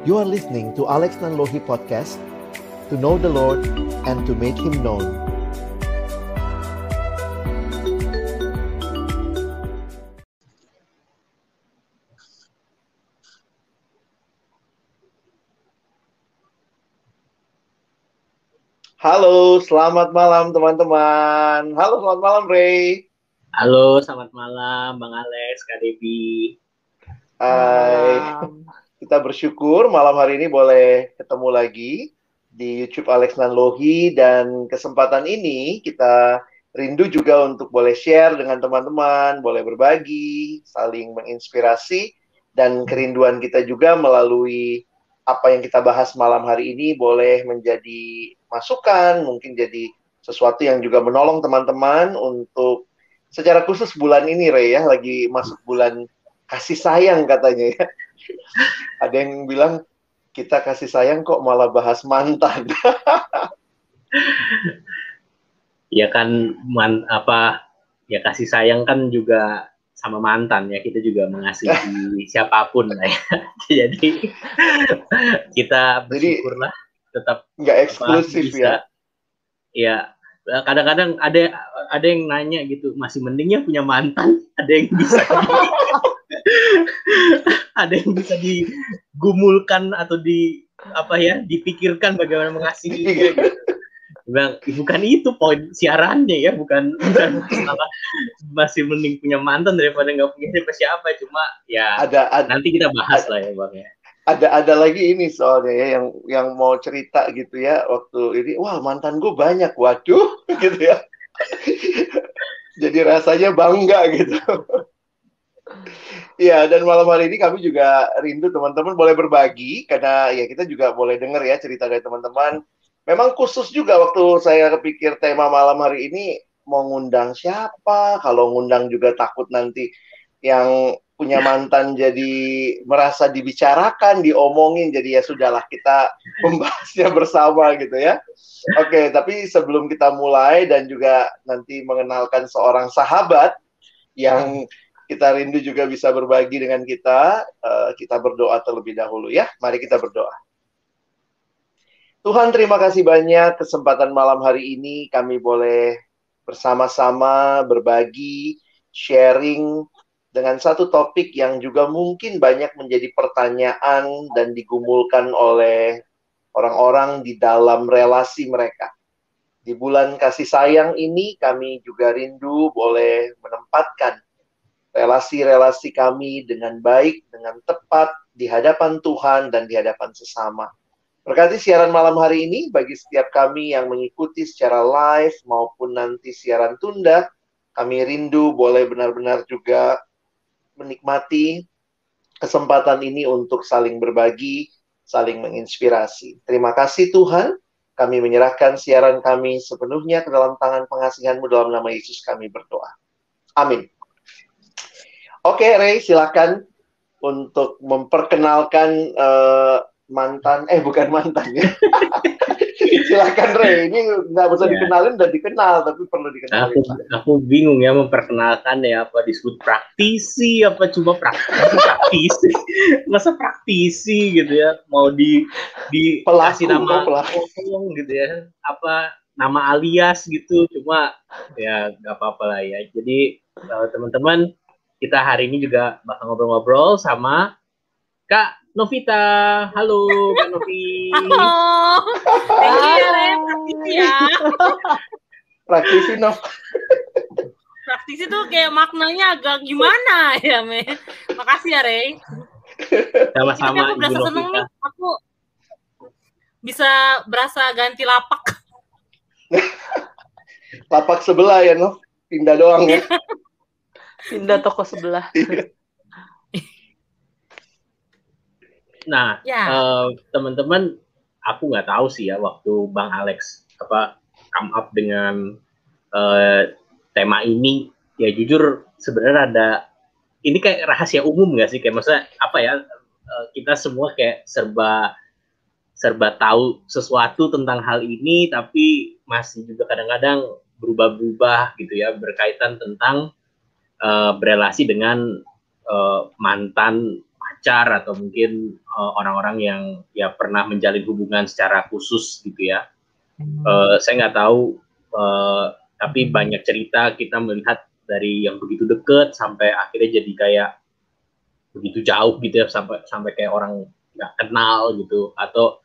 You are listening to Alex Nanlohi Podcast To know the Lord and to make Him known Halo, selamat malam teman-teman. Halo, selamat malam Ray. Halo, selamat malam Bang Alex, Kak Devi. Hai. Kita bersyukur malam hari ini boleh ketemu lagi di YouTube Alex Nanlohi dan kesempatan ini kita rindu juga untuk boleh share dengan teman-teman, boleh berbagi, saling menginspirasi dan kerinduan kita juga melalui apa yang kita bahas malam hari ini boleh menjadi masukan, mungkin jadi sesuatu yang juga menolong teman-teman untuk secara khusus bulan ini Ray ya, lagi masuk bulan kasih sayang katanya ya. Ada yang bilang kita kasih sayang kok malah bahas mantan. ya kan man, apa ya kasih sayang kan juga sama mantan ya kita juga mengasihi siapa pun lah ya. Jadi kita bersyukurlah tetap nggak eksklusif ya. Ya kadang-kadang ada ada yang nanya gitu masih mendingnya punya mantan ada yang bisa ada yang bisa digumulkan atau di apa ya dipikirkan bagaimana mengasihi bilang bukan itu poin siarannya ya bukan bukan masalah. Masih mending punya mantan daripada nggak punya siapa siapa cuma ya ada, ada nanti kita bahas ada, lah ya bang ya. Ada ada lagi ini soalnya ya yang yang mau cerita gitu ya waktu ini wah mantan gue banyak waduh gitu ya. Jadi rasanya bangga gitu Iya, dan malam hari ini kami juga rindu teman-teman boleh berbagi karena ya kita juga boleh dengar ya cerita dari teman-teman. Memang khusus juga waktu saya kepikir tema malam hari ini mau ngundang siapa, kalau ngundang juga takut nanti yang punya mantan jadi merasa dibicarakan, diomongin, jadi ya sudahlah kita membahasnya bersama gitu ya. Oke, tapi sebelum kita mulai dan juga nanti mengenalkan seorang sahabat yang kita rindu juga bisa berbagi dengan kita. Uh, kita berdoa terlebih dahulu ya. Mari kita berdoa. Tuhan terima kasih banyak kesempatan malam hari ini kami boleh bersama-sama berbagi, sharing dengan satu topik yang juga mungkin banyak menjadi pertanyaan dan digumulkan oleh orang-orang di dalam relasi mereka. Di bulan kasih sayang ini kami juga rindu boleh menempatkan relasi-relasi kami dengan baik, dengan tepat di hadapan Tuhan dan di hadapan sesama. Berkati siaran malam hari ini bagi setiap kami yang mengikuti secara live maupun nanti siaran tunda, kami rindu boleh benar-benar juga menikmati kesempatan ini untuk saling berbagi, saling menginspirasi. Terima kasih Tuhan, kami menyerahkan siaran kami sepenuhnya ke dalam tangan pengasihanmu dalam nama Yesus kami berdoa. Amin. Oke, Ray, silakan untuk memperkenalkan uh, mantan, eh bukan mantan ya. silakan Ray, ini nggak usah ya. dikenalin udah dikenal, tapi perlu dikenalin. Aku, aku bingung ya memperkenalkan ya apa disebut praktisi, apa cuma praktisi, praktisi, masa praktisi gitu ya, mau di di pelaku, nama pelaku gitu ya, apa nama alias gitu, cuma ya nggak apa-apa lah ya. Jadi teman-teman kita hari ini juga bakal ngobrol-ngobrol sama Kak Novita. Halo, Kak Novi. Halo. Thank you, ya, praktisi ya. praktisi, Nov. praktisi tuh kayak maknanya agak gimana ya, Me. Makasih ya, Rey. Sama-sama, aku berasa seneng nih, aku bisa berasa ganti lapak. lapak sebelah ya, Nov. Pindah doang ya. pindah toko sebelah. nah, ya. uh, teman-teman, aku nggak tahu sih ya waktu Bang Alex apa come up dengan uh, tema ini. Ya jujur sebenarnya ada ini kayak rahasia umum nggak sih kayak maksudnya apa ya uh, kita semua kayak serba serba tahu sesuatu tentang hal ini tapi masih juga kadang-kadang berubah-ubah gitu ya berkaitan tentang uh, berelasi dengan uh, mantan pacar atau mungkin uh, orang-orang yang ya pernah menjalin hubungan secara khusus gitu ya. Uh, saya nggak tahu, uh, tapi banyak cerita kita melihat dari yang begitu deket sampai akhirnya jadi kayak begitu jauh gitu ya sampai sampai kayak orang nggak kenal gitu atau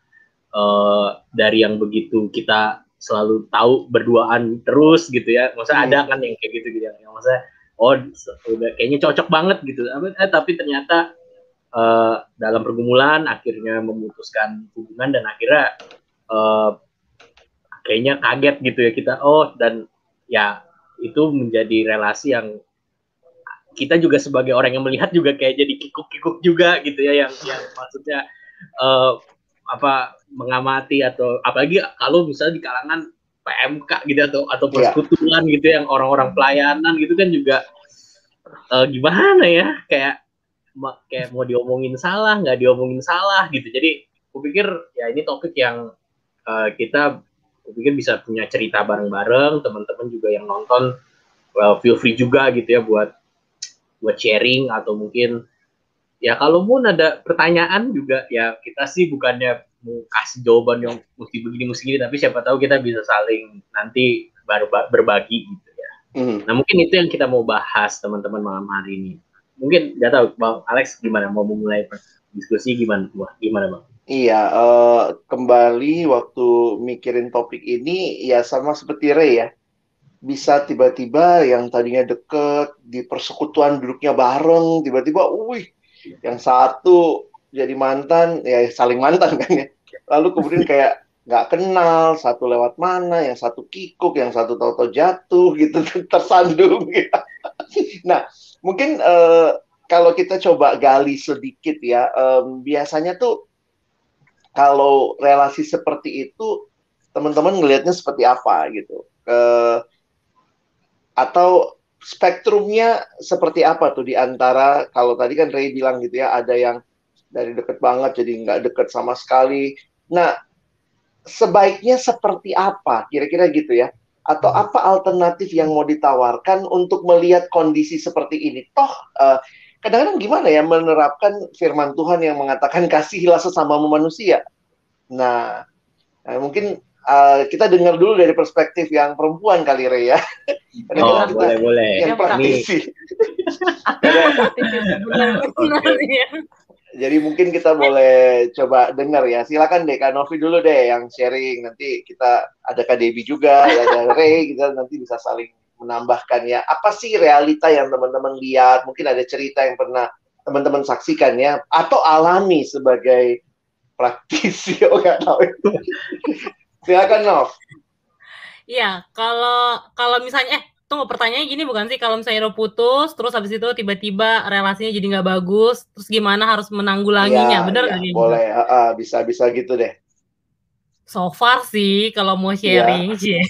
uh, dari yang begitu kita selalu tahu berduaan terus gitu ya. Maksudnya hmm. ada kan yang kayak gitu gitu yang, oh udah kayaknya cocok banget gitu. Eh, tapi ternyata uh, dalam pergumulan akhirnya memutuskan hubungan dan akhirnya uh, kayaknya kaget gitu ya kita oh dan ya itu menjadi relasi yang kita juga sebagai orang yang melihat juga kayak jadi kikuk-kikuk juga gitu ya yang yang maksudnya uh, apa mengamati atau apalagi kalau misalnya di kalangan PMK gitu atau atau iya. persekutuan yeah. gitu yang orang-orang pelayanan gitu kan juga uh, gimana ya kayak kayak mau diomongin salah nggak diomongin salah gitu jadi aku pikir ya ini topik yang uh, kita aku pikir bisa punya cerita bareng-bareng teman-teman juga yang nonton well, feel free juga gitu ya buat buat sharing atau mungkin ya kalau pun ada pertanyaan juga ya kita sih bukannya kasih jawaban yang mesti begini mesti gini tapi siapa tahu kita bisa saling nanti baru berbagi gitu ya. Mm. Nah mungkin itu yang kita mau bahas teman-teman malam hari ini mungkin nggak tahu bang Alex gimana mau memulai diskusi gimana Wah, gimana bang? Iya, uh, kembali waktu mikirin topik ini ya sama seperti Ray ya. Bisa tiba-tiba yang tadinya deket di persekutuan duduknya bareng, tiba-tiba, wih, yang satu jadi mantan, ya saling mantan kan ya. Lalu kemudian kayak nggak kenal, satu lewat mana, yang satu kikuk, yang satu tahu-tahu jatuh gitu, tersandung. Gitu. Nah, mungkin uh, kalau kita coba gali sedikit ya, um, biasanya tuh kalau relasi seperti itu teman-teman ngelihatnya seperti apa gitu, uh, atau spektrumnya seperti apa tuh di antara kalau tadi kan Ray bilang gitu ya, ada yang dari deket banget jadi nggak deket sama sekali. Nah, sebaiknya seperti apa kira-kira gitu ya? atau hmm. apa alternatif yang mau ditawarkan untuk melihat kondisi seperti ini? Toh eh, kadang-kadang gimana ya menerapkan firman Tuhan yang mengatakan kasihilah sesama manusia. Nah, nah mungkin uh, kita dengar dulu dari perspektif yang perempuan kali Re ya. oh, kita boleh boleh. Yang praktisi. Jadi mungkin kita boleh coba dengar ya. Silakan deh Kak Novi dulu deh yang sharing. Nanti kita ada Kak Debbie juga, ya ada Ray, kita nanti bisa saling menambahkan ya. Apa sih realita yang teman-teman lihat? Mungkin ada cerita yang pernah teman-teman saksikan ya, atau alami sebagai praktisi. Oh nggak tahu itu. Silakan Nov. Iya, kalau kalau misalnya eh tunggu pertanyaannya gini bukan sih kalau misalnya udah putus terus habis itu tiba-tiba relasinya jadi nggak bagus terus gimana harus menanggulanginya ya, bener ya, boleh uh, uh, bisa bisa gitu deh so far sih kalau mau iya. sharing ya.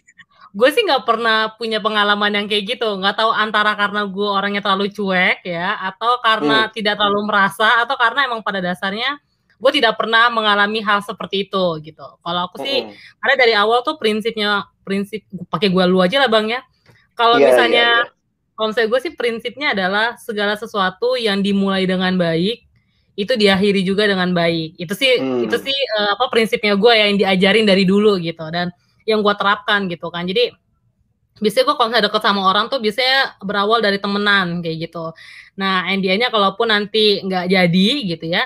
gue sih nggak pernah punya pengalaman yang kayak gitu nggak tahu antara karena gue orangnya terlalu cuek ya atau karena hmm. tidak terlalu merasa atau karena emang pada dasarnya gue tidak pernah mengalami hal seperti itu gitu kalau aku sih hmm. karena dari awal tuh prinsipnya prinsip pakai gue lu aja lah bang ya kalau yeah, misalnya yeah, yeah. kalau misalnya gue sih prinsipnya adalah segala sesuatu yang dimulai dengan baik itu diakhiri juga dengan baik. Itu sih hmm. itu sih uh, apa prinsipnya gue yang diajarin dari dulu gitu dan yang gue terapkan gitu kan. Jadi biasanya gue kalau misalnya deket sama orang tuh biasanya berawal dari temenan kayak gitu. Nah, endingnya kalaupun nanti nggak jadi gitu ya,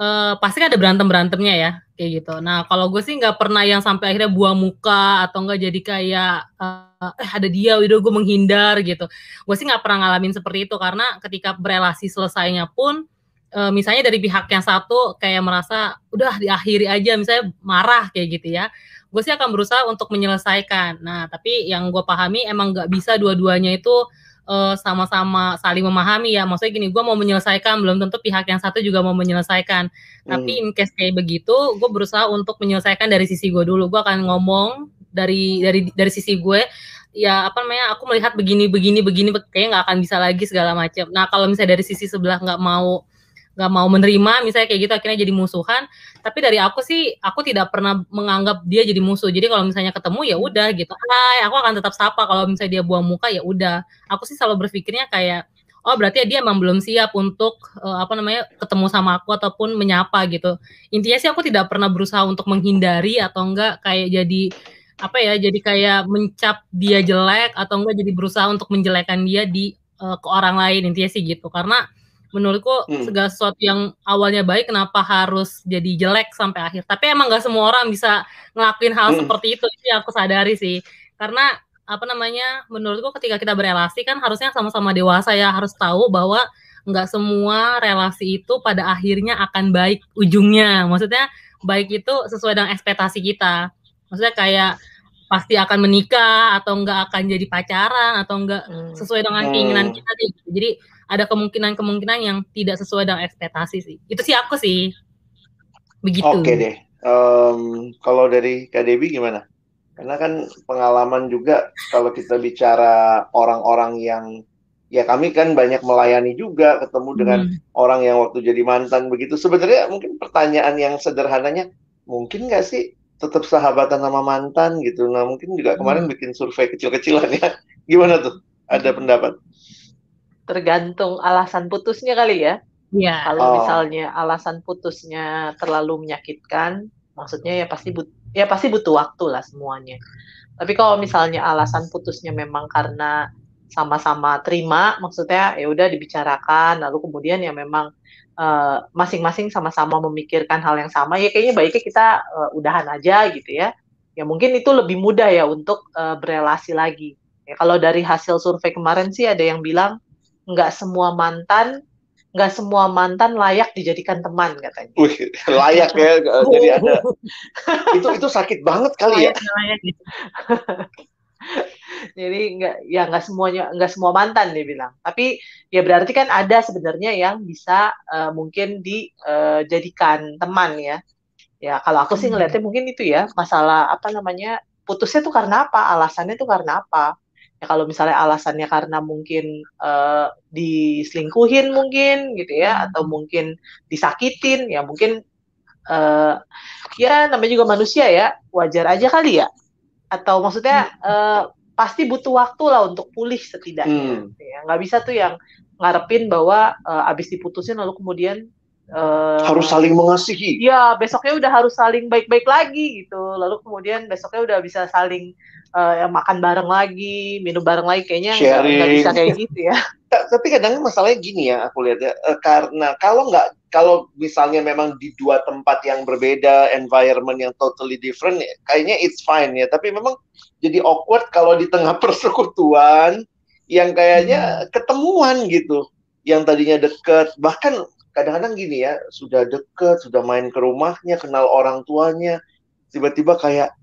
uh, pasti kan ada berantem berantemnya ya kayak gitu. Nah kalau gue sih nggak pernah yang sampai akhirnya buang muka atau enggak jadi kayak uh, eh ada dia, udah gue menghindar gitu. Gue sih nggak pernah ngalamin seperti itu karena ketika berelasi selesainya pun uh, misalnya dari pihak yang satu kayak merasa udah diakhiri aja misalnya marah kayak gitu ya. Gue sih akan berusaha untuk menyelesaikan. Nah tapi yang gue pahami emang nggak bisa dua-duanya itu uh, sama-sama saling memahami ya. Maksudnya gini, gue mau menyelesaikan, belum tentu pihak yang satu juga mau menyelesaikan. Hmm. Tapi in case kayak begitu, gue berusaha untuk menyelesaikan dari sisi gue dulu. Gue akan ngomong dari dari dari sisi gue ya apa namanya aku melihat begini begini begini kayaknya nggak akan bisa lagi segala macam nah kalau misalnya dari sisi sebelah nggak mau nggak mau menerima misalnya kayak gitu akhirnya jadi musuhan. Tapi dari aku sih aku tidak pernah menganggap dia jadi musuh. Jadi kalau misalnya ketemu ya udah gitu. Hai aku akan tetap sapa. Kalau misalnya dia buang muka ya udah. Aku sih selalu berpikirnya kayak oh berarti dia emang belum siap untuk uh, apa namanya ketemu sama aku ataupun menyapa gitu. Intinya sih aku tidak pernah berusaha untuk menghindari atau enggak kayak jadi apa ya jadi kayak mencap dia jelek atau enggak jadi berusaha untuk menjelekan dia di uh, ke orang lain. Intinya sih gitu. Karena menurutku hmm. segala sesuatu yang awalnya baik kenapa harus jadi jelek sampai akhir tapi emang gak semua orang bisa ngelakuin hal hmm. seperti itu itu yang aku sadari sih karena apa namanya menurutku ketika kita berelasi kan harusnya sama-sama dewasa ya harus tahu bahwa nggak semua relasi itu pada akhirnya akan baik ujungnya maksudnya baik itu sesuai dengan ekspektasi kita maksudnya kayak pasti akan menikah atau enggak akan jadi pacaran atau enggak hmm. sesuai dengan keinginan hmm. kita sih jadi ada kemungkinan-kemungkinan yang tidak sesuai dengan ekspektasi sih itu sih aku sih begitu oke deh um, kalau dari Kak gimana karena kan pengalaman juga kalau kita bicara orang-orang yang ya kami kan banyak melayani juga ketemu dengan hmm. orang yang waktu jadi mantan begitu. Sebenarnya mungkin pertanyaan yang sederhananya mungkin nggak sih tetap sahabatan sama mantan gitu. Nah mungkin juga kemarin hmm. bikin survei kecil-kecilan ya. Gimana tuh? Ada pendapat? Tergantung alasan putusnya kali ya. Iya. Kalau oh. misalnya alasan putusnya terlalu menyakitkan, maksudnya ya pasti but ya pasti butuh waktu lah semuanya. Tapi kalau misalnya alasan putusnya memang karena sama-sama terima, maksudnya ya udah dibicarakan, lalu kemudian ya memang uh, masing-masing sama-sama memikirkan hal yang sama, ya kayaknya baiknya kita uh, udahan aja gitu ya. Ya mungkin itu lebih mudah ya untuk uh, berelasi lagi. Ya, kalau dari hasil survei kemarin sih ada yang bilang nggak semua mantan nggak semua mantan layak dijadikan teman katanya. Wih, layak ya. Jadi ada itu itu sakit banget kali ya. layak, ya. Layak gitu. Jadi nggak ya nggak semuanya nggak semua mantan dia bilang. Tapi ya berarti kan ada sebenarnya yang bisa uh, mungkin dijadikan uh, teman ya. Ya kalau aku sih hmm. ngeliatnya mungkin itu ya masalah apa namanya putusnya tuh karena apa, alasannya tuh karena apa ya kalau misalnya alasannya karena mungkin uh, diselingkuhin mungkin gitu ya atau mungkin disakitin ya mungkin uh, ya namanya juga manusia ya wajar aja kali ya atau maksudnya uh, pasti butuh waktu lah untuk pulih setidaknya hmm. ya nggak bisa tuh yang ngarepin bahwa uh, abis diputusin lalu kemudian uh, harus saling mengasihi. Iya, besoknya udah harus saling baik-baik lagi gitu. Lalu kemudian besoknya udah bisa saling uh, makan bareng lagi, minum bareng lagi kayaknya nggak bisa kayak gitu ya. Tapi kadang masalahnya gini ya, aku lihat ya, uh, karena kalau nggak kalau misalnya memang di dua tempat yang berbeda, environment yang totally different, ya, kayaknya it's fine ya. Tapi memang jadi awkward kalau di tengah persekutuan yang kayaknya hmm. ketemuan gitu, yang tadinya deket, bahkan kadang-kadang gini ya, sudah deket, sudah main ke rumahnya, kenal orang tuanya, tiba-tiba kayak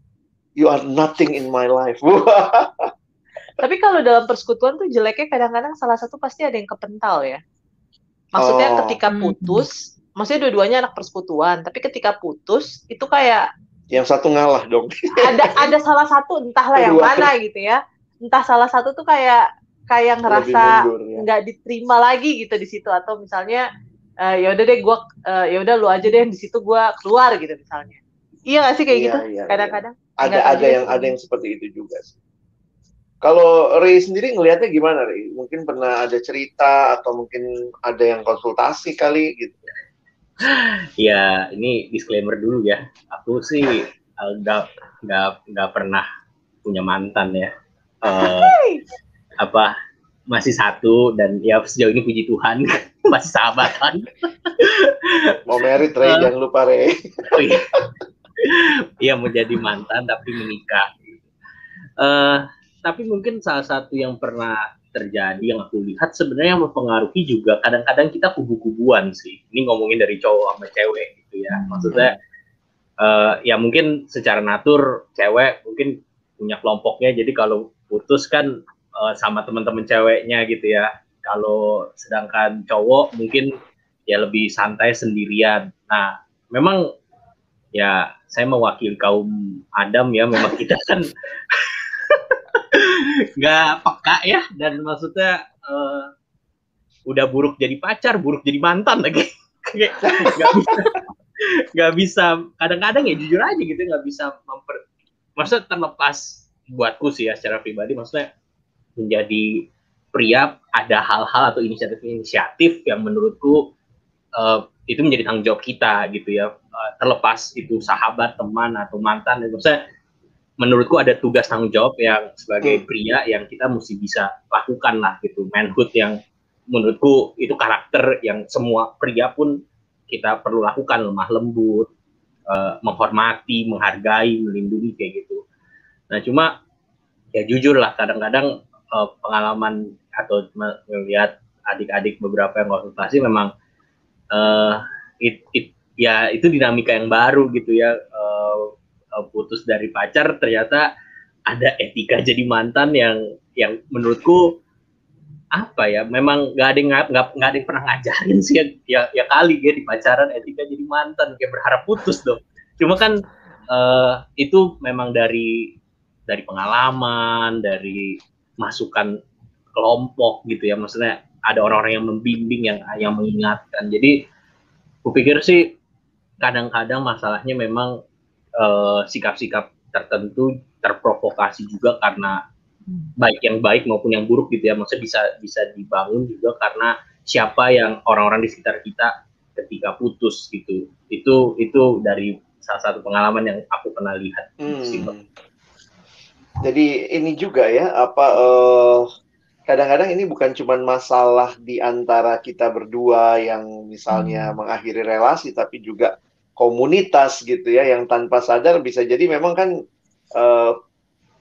you are nothing in my life. Tapi kalau dalam persekutuan tuh jeleknya kadang-kadang salah satu pasti ada yang kepental ya. Maksudnya oh. ketika putus, hmm. maksudnya dua-duanya anak persekutuan, tapi ketika putus itu kayak yang satu ngalah dong. ada ada salah satu entahlah yang mana gitu ya. Entah salah satu tuh kayak kayak ngerasa ya. nggak ya. diterima lagi gitu di situ atau misalnya uh, ya udah deh gue uh, ya udah lu aja deh di situ gue keluar gitu misalnya iya gak sih kayak iya, gitu iya, iya. kadang-kadang iya. ada ada yang ada yang seperti itu juga sih kalau Ray sendiri ngelihatnya gimana Ray? Mungkin pernah ada cerita atau mungkin ada yang konsultasi kali gitu? Ya ini disclaimer dulu ya. Aku sih eh, nggak nggak nggak pernah punya mantan ya. Uh, apa masih satu dan ya sejauh ini puji Tuhan masih sahabatan. Mau merit Ray, uh, jangan lupa Ray. oh iya. Iya mau jadi mantan tapi menikah. Uh, tapi mungkin salah satu yang pernah terjadi yang aku lihat sebenarnya yang mempengaruhi juga kadang-kadang kita kubu-kubuan sih. Ini ngomongin dari cowok sama cewek gitu ya. Maksudnya uh, ya mungkin secara natur cewek mungkin punya kelompoknya jadi kalau putus kan uh, sama teman-teman ceweknya gitu ya. Kalau sedangkan cowok mungkin ya lebih santai sendirian. Nah, memang ya saya mewakili kaum Adam ya, memang kita kan nggak peka ya dan maksudnya uh, udah buruk jadi pacar, buruk jadi mantan lagi. nggak bisa nggak bisa kadang-kadang ya jujur aja gitu nggak bisa memper maksudnya terlepas buatku sih ya secara pribadi maksudnya menjadi pria ada hal-hal atau inisiatif-inisiatif yang menurutku uh, itu menjadi tanggung jawab kita gitu ya. Uh, terlepas itu sahabat teman atau mantan dan saya menurutku ada tugas tanggung jawab yang sebagai hmm. pria yang kita mesti bisa lakukan lah gitu. Manhood yang menurutku itu karakter yang semua pria pun kita perlu lakukan. Lemah lembut uh, menghormati menghargai melindungi kayak gitu. Nah cuma ya jujur lah kadang-kadang uh, pengalaman atau melihat adik-adik beberapa yang konsultasi memang uh, it, it, ya itu dinamika yang baru gitu ya. Uh, putus dari pacar ternyata ada etika jadi mantan yang yang menurutku apa ya memang nggak ada nggak nggak ada yang pernah ngajarin sih ya, ya, ya kali ya di pacaran etika jadi mantan kayak berharap putus dong. Cuma kan uh, itu memang dari dari pengalaman dari masukan kelompok gitu ya. Maksudnya ada orang-orang yang membimbing yang yang mengingatkan. Jadi kupikir sih kadang-kadang masalahnya memang eh, sikap-sikap tertentu terprovokasi juga karena baik yang baik maupun yang buruk gitu ya. Maksudnya bisa bisa dibangun juga karena siapa yang orang-orang di sekitar kita ketika putus gitu. Itu itu dari salah satu pengalaman yang aku pernah lihat. Hmm. Jadi ini juga ya apa uh, kadang-kadang ini bukan cuma masalah di antara kita berdua yang misalnya hmm. mengakhiri relasi tapi juga komunitas gitu ya yang tanpa sadar bisa jadi memang kan uh,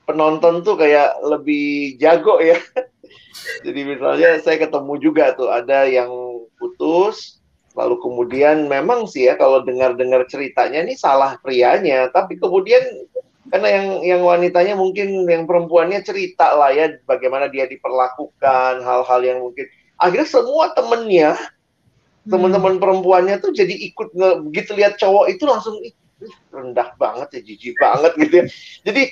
penonton tuh kayak lebih jago ya. jadi misalnya saya ketemu juga tuh ada yang putus lalu kemudian memang sih ya kalau dengar-dengar ceritanya ini salah prianya tapi kemudian karena yang yang wanitanya mungkin yang perempuannya cerita lah ya bagaimana dia diperlakukan hal-hal yang mungkin. Akhirnya semua temennya hmm. teman-teman perempuannya tuh jadi ikut nge, begitu lihat cowok itu langsung rendah banget ya jijik banget gitu ya. Jadi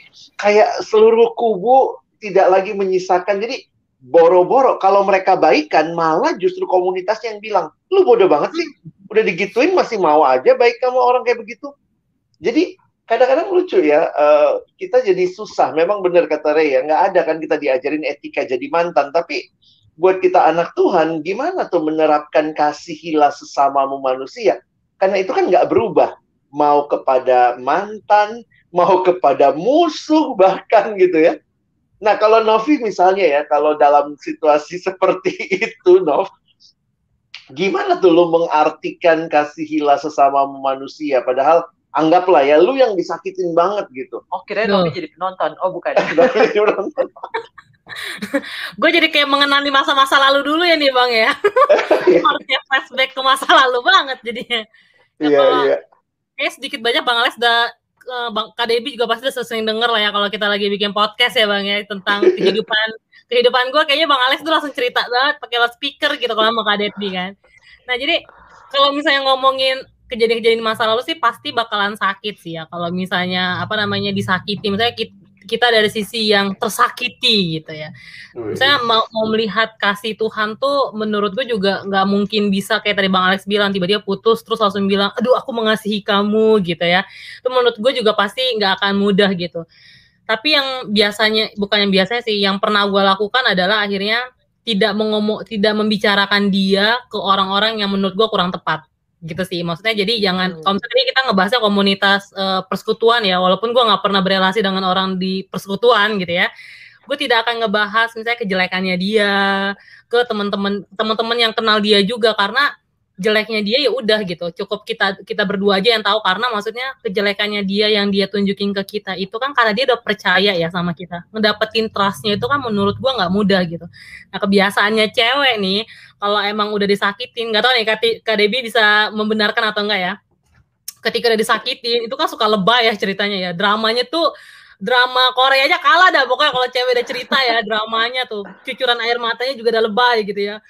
kayak seluruh kubu tidak lagi menyisakan. Jadi boro-boro kalau mereka baikan malah justru komunitasnya yang bilang lu bodoh banget sih udah digituin masih mau aja baik kamu orang kayak begitu. Jadi kadang-kadang lucu ya uh, kita jadi susah. Memang benar kata Ray ya nggak ada kan kita diajarin etika jadi mantan. Tapi buat kita anak Tuhan gimana tuh menerapkan kasih sesama manusia? Karena itu kan nggak berubah. Mau kepada mantan mau kepada musuh bahkan gitu ya. Nah kalau Novi misalnya ya kalau dalam situasi seperti itu Nov gimana tuh lo mengartikan kasih sesama manusia? Padahal anggaplah ya lu yang disakitin banget gitu. Oh kira Novi jadi penonton. Oh bukan. gue jadi kayak mengenali masa-masa lalu dulu ya nih bang ya. Harusnya flashback ke masa lalu banget jadinya. Ya, iya iya. Kayak sedikit banyak bang Alex udah uh, bang Kak Debi juga pasti udah sering denger lah ya kalau kita lagi bikin podcast ya bang ya tentang kehidupan kehidupan gue kayaknya bang Alex tuh langsung cerita banget pakai loudspeaker gitu kalau sama Kak Debi kan. Nah jadi kalau misalnya ngomongin kejadian-kejadian masa lalu sih pasti bakalan sakit sih ya. Kalau misalnya apa namanya disakiti. Misalnya kita, kita dari sisi yang tersakiti gitu ya. Misalnya mau, mau melihat kasih Tuhan tuh menurut gue juga nggak mungkin bisa. Kayak tadi Bang Alex bilang tiba-tiba putus terus langsung bilang aduh aku mengasihi kamu gitu ya. Itu menurut gue juga pasti nggak akan mudah gitu. Tapi yang biasanya bukan yang biasanya sih yang pernah gue lakukan adalah akhirnya tidak mengomong tidak membicarakan dia ke orang-orang yang menurut gue kurang tepat gitu sih maksudnya jadi jangan hmm. kalau misalnya kita ngebahasnya komunitas uh, persekutuan ya walaupun gue nggak pernah berelasi dengan orang di persekutuan gitu ya gue tidak akan ngebahas misalnya kejelekannya dia ke teman-teman teman-teman yang kenal dia juga karena jeleknya dia ya udah gitu. Cukup kita kita berdua aja yang tahu karena maksudnya kejelekannya dia yang dia tunjukin ke kita itu kan karena dia udah percaya ya sama kita. Ngedapetin trustnya itu kan menurut gua nggak mudah gitu. Nah kebiasaannya cewek nih kalau emang udah disakitin nggak tahu nih kak Debi bisa membenarkan atau enggak ya? Ketika udah disakitin itu kan suka lebay ya ceritanya ya. Dramanya tuh drama Korea aja kalah dah pokoknya kalau cewek udah cerita ya dramanya tuh. Cucuran air matanya juga udah lebay gitu ya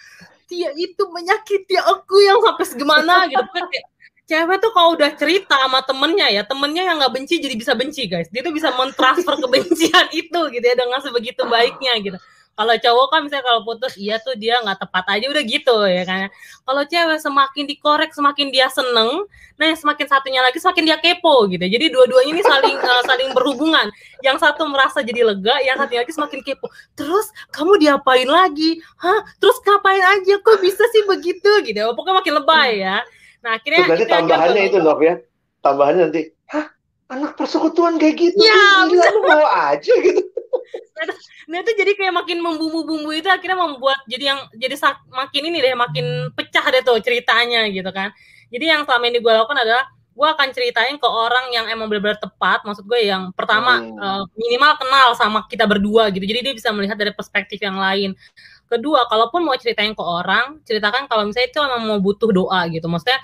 dia itu menyakiti aku yang sampai segimana gitu. Kan kayak cewek tuh kalau udah cerita sama temennya ya temennya yang nggak benci jadi bisa benci guys. Dia tuh bisa mentransfer kebencian itu gitu ya dengan sebegitu baiknya gitu kalau cowok kan misalnya kalau putus iya tuh dia nggak tepat aja udah gitu ya kan? Kalau cewek semakin dikorek semakin dia seneng nah semakin satunya lagi semakin dia kepo gitu. Jadi dua-duanya ini saling uh, saling berhubungan. Yang satu merasa jadi lega yang satu lagi semakin kepo. Terus kamu diapain lagi? Hah? Terus ngapain aja? Kok bisa sih begitu? Gitu. Pokoknya makin lebay ya. Nah akhirnya berarti tambahannya itu Nov ya. Tambahannya nanti hah anak persekutuan kayak gitu ya, gila lu mau aja gitu. Nah itu jadi kayak makin membumbu-bumbu itu akhirnya membuat jadi yang jadi makin ini deh makin pecah deh tuh ceritanya gitu kan. Jadi yang selama ini gue lakukan adalah gue akan ceritain ke orang yang emang benar-benar tepat maksud gue yang pertama hmm. uh, minimal kenal sama kita berdua gitu. Jadi dia bisa melihat dari perspektif yang lain. Kedua kalaupun mau ceritain ke orang ceritakan kalau misalnya itu emang mau butuh doa gitu. Maksudnya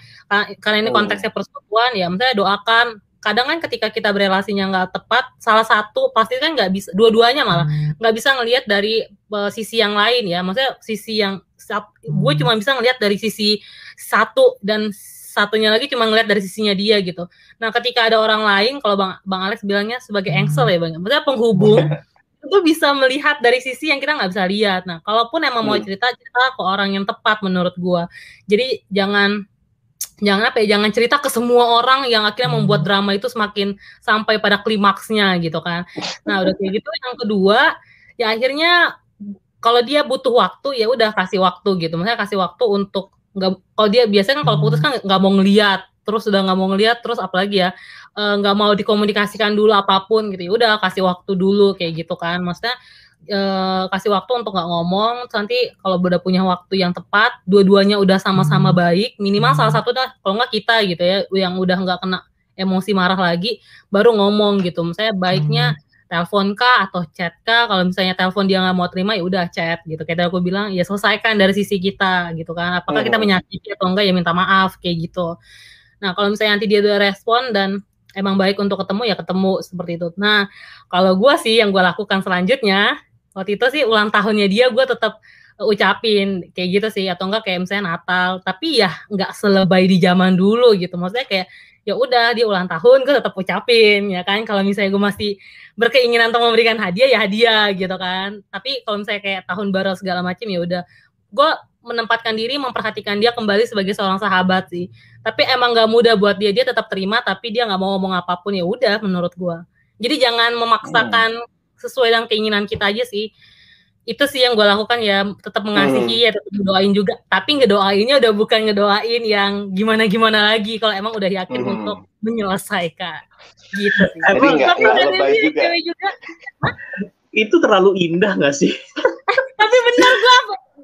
karena ini konteksnya persekutuan ya misalnya doakan kadang kan ketika kita berelasinya nggak tepat salah satu pasti kan nggak bisa dua-duanya malah hmm. nggak hmm. bisa ngelihat dari uh, sisi yang lain ya maksudnya sisi yang hmm. gue cuma bisa ngelihat dari sisi satu dan satunya lagi cuma ngelihat dari sisinya dia gitu nah ketika ada orang lain kalau bang bang Alex bilangnya sebagai hmm. engsel ya bang maksudnya penghubung itu bisa melihat dari sisi yang kita nggak bisa lihat nah kalaupun emang hmm. mau cerita cerita ke orang yang tepat menurut gue jadi jangan jangan apa ya jangan cerita ke semua orang yang akhirnya membuat hmm. drama itu semakin sampai pada klimaksnya gitu kan. Nah udah kayak gitu yang kedua ya akhirnya kalau dia butuh waktu ya udah kasih waktu gitu. Maksudnya kasih waktu untuk nggak kalau dia biasanya kan kalau putus kan nggak mau ngeliat terus udah nggak mau ngeliat terus apalagi ya eh, nggak mau dikomunikasikan dulu apa pun gitu. Ya udah kasih waktu dulu kayak gitu kan. Maksudnya uh, kasih waktu untuk nggak ngomong nanti kalau udah punya waktu yang tepat dua-duanya udah sama-sama hmm. baik minimal hmm. salah satu dah kalau nggak kita gitu ya yang udah nggak kena emosi marah lagi baru ngomong gitu misalnya baiknya hmm. telepon kah atau chat kah kalau misalnya telepon dia nggak mau terima ya udah chat gitu kayak aku bilang ya selesaikan dari sisi kita gitu kan apakah hmm. kita menyakiti atau enggak ya minta maaf kayak gitu nah kalau misalnya nanti dia udah respon dan emang baik untuk ketemu ya ketemu seperti itu. Nah, kalau gue sih yang gue lakukan selanjutnya waktu itu sih ulang tahunnya dia gue tetap ucapin kayak gitu sih. Atau enggak kayak misalnya Natal. Tapi ya nggak selebay di zaman dulu gitu. Maksudnya kayak ya udah dia ulang tahun gue tetap ucapin ya kan. Kalau misalnya gue masih berkeinginan untuk memberikan hadiah ya hadiah gitu kan. Tapi kalau misalnya kayak tahun baru segala macam ya udah. Gue menempatkan diri memperhatikan dia kembali sebagai seorang sahabat sih. Tapi emang nggak mudah buat dia. Dia tetap terima tapi dia nggak mau ngomong apa pun ya udah menurut gue jadi jangan memaksakan hmm sesuai dengan keinginan kita aja sih itu sih yang gue lakukan ya tetap mengasihi hmm. ya tetap ngedoain juga tapi ngedoainnya udah bukan ngedoain yang gimana gimana lagi kalau emang udah yakin hmm. untuk menyelesaikan gitu sih. Tapi, tapi lebay juga. juga itu terlalu indah gak sih? tapi bener gue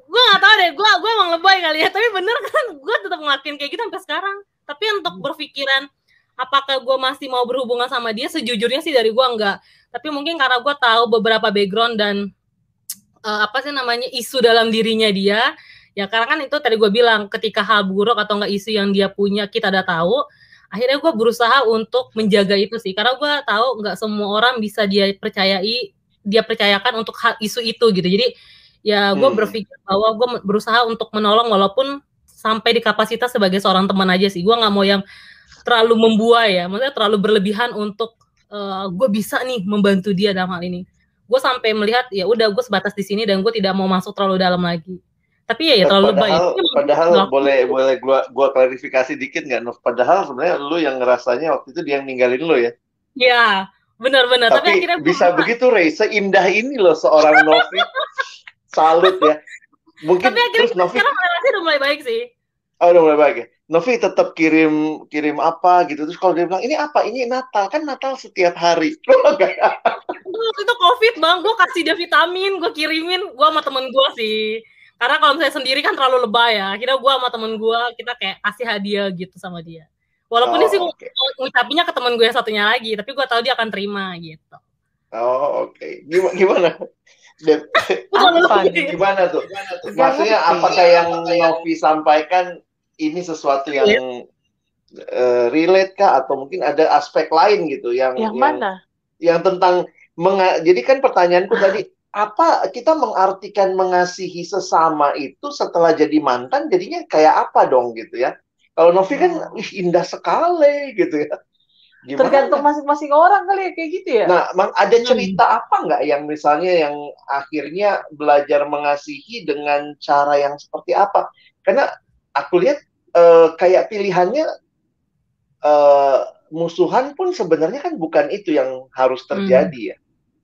gue gak tau deh gue gue emang lebay kali ya tapi bener kan gue tetap ngelakuin kayak gitu sampai sekarang tapi untuk berpikiran apakah gue masih mau berhubungan sama dia sejujurnya sih dari gue enggak tapi mungkin karena gue tahu beberapa background dan uh, apa sih namanya isu dalam dirinya dia ya karena kan itu tadi gue bilang ketika hal buruk atau enggak isu yang dia punya kita udah tahu akhirnya gue berusaha untuk menjaga itu sih. Karena gue tahu nggak semua orang bisa dia percayai dia percayakan untuk hal isu itu gitu. Jadi ya gue hmm. berpikir bahwa gue berusaha untuk menolong walaupun sampai di kapasitas sebagai seorang teman aja sih. Gue nggak mau yang terlalu membuai ya, maksudnya terlalu berlebihan untuk uh, gue bisa nih membantu dia dalam hal ini. Gue sampai melihat ya udah gue sebatas di sini dan gue tidak mau masuk terlalu dalam lagi. Tapi ya, ya terlalu padahal, lebay. Padahal boleh boleh gue gua klarifikasi dikit nggak, Nov? Padahal sebenarnya lu yang ngerasanya waktu itu dia yang ninggalin lu ya? Iya, benar-benar. Tapi, Tapi akhirnya bisa gua... begitu, Ray. Seindah ini loh seorang Novi. Salut ya. Mungkin Tapi akhirnya terus Novi... sekarang relasi udah mulai baik sih. Oh, udah mulai baik ya. Novi tetap kirim kirim apa gitu. Terus kalau dia bilang ini apa? Ini Natal. Kan Natal setiap hari. Itu covid bang. Gue kasih dia vitamin gue kirimin. Gue sama temen gue sih. Karena kalau misalnya sendiri kan terlalu lebay ya. Kira gue sama temen gue kita kayak kasih hadiah gitu sama dia. Walaupun oh, dia sih okay. ngucapinnya ke temen gue yang satunya lagi tapi gue tahu dia akan terima gitu. Oh oke. Okay. gimana? Gimana gimana tuh? Maksudnya apakah yang Novi sampaikan ini sesuatu yang uh, relate kah atau mungkin ada aspek lain gitu yang yang, yang mana? Yang tentang menga jadi kan pertanyaanku tadi apa kita mengartikan mengasihi sesama itu setelah jadi mantan jadinya kayak apa dong gitu ya? Kalau Novi kan hmm. indah sekali gitu ya. Gimana? Tergantung masing-masing orang kali ya kayak gitu ya. Nah, ada cerita apa nggak yang misalnya yang akhirnya belajar mengasihi dengan cara yang seperti apa? Karena aku lihat eh, kayak pilihannya eh, musuhan pun sebenarnya kan bukan itu yang harus terjadi ya.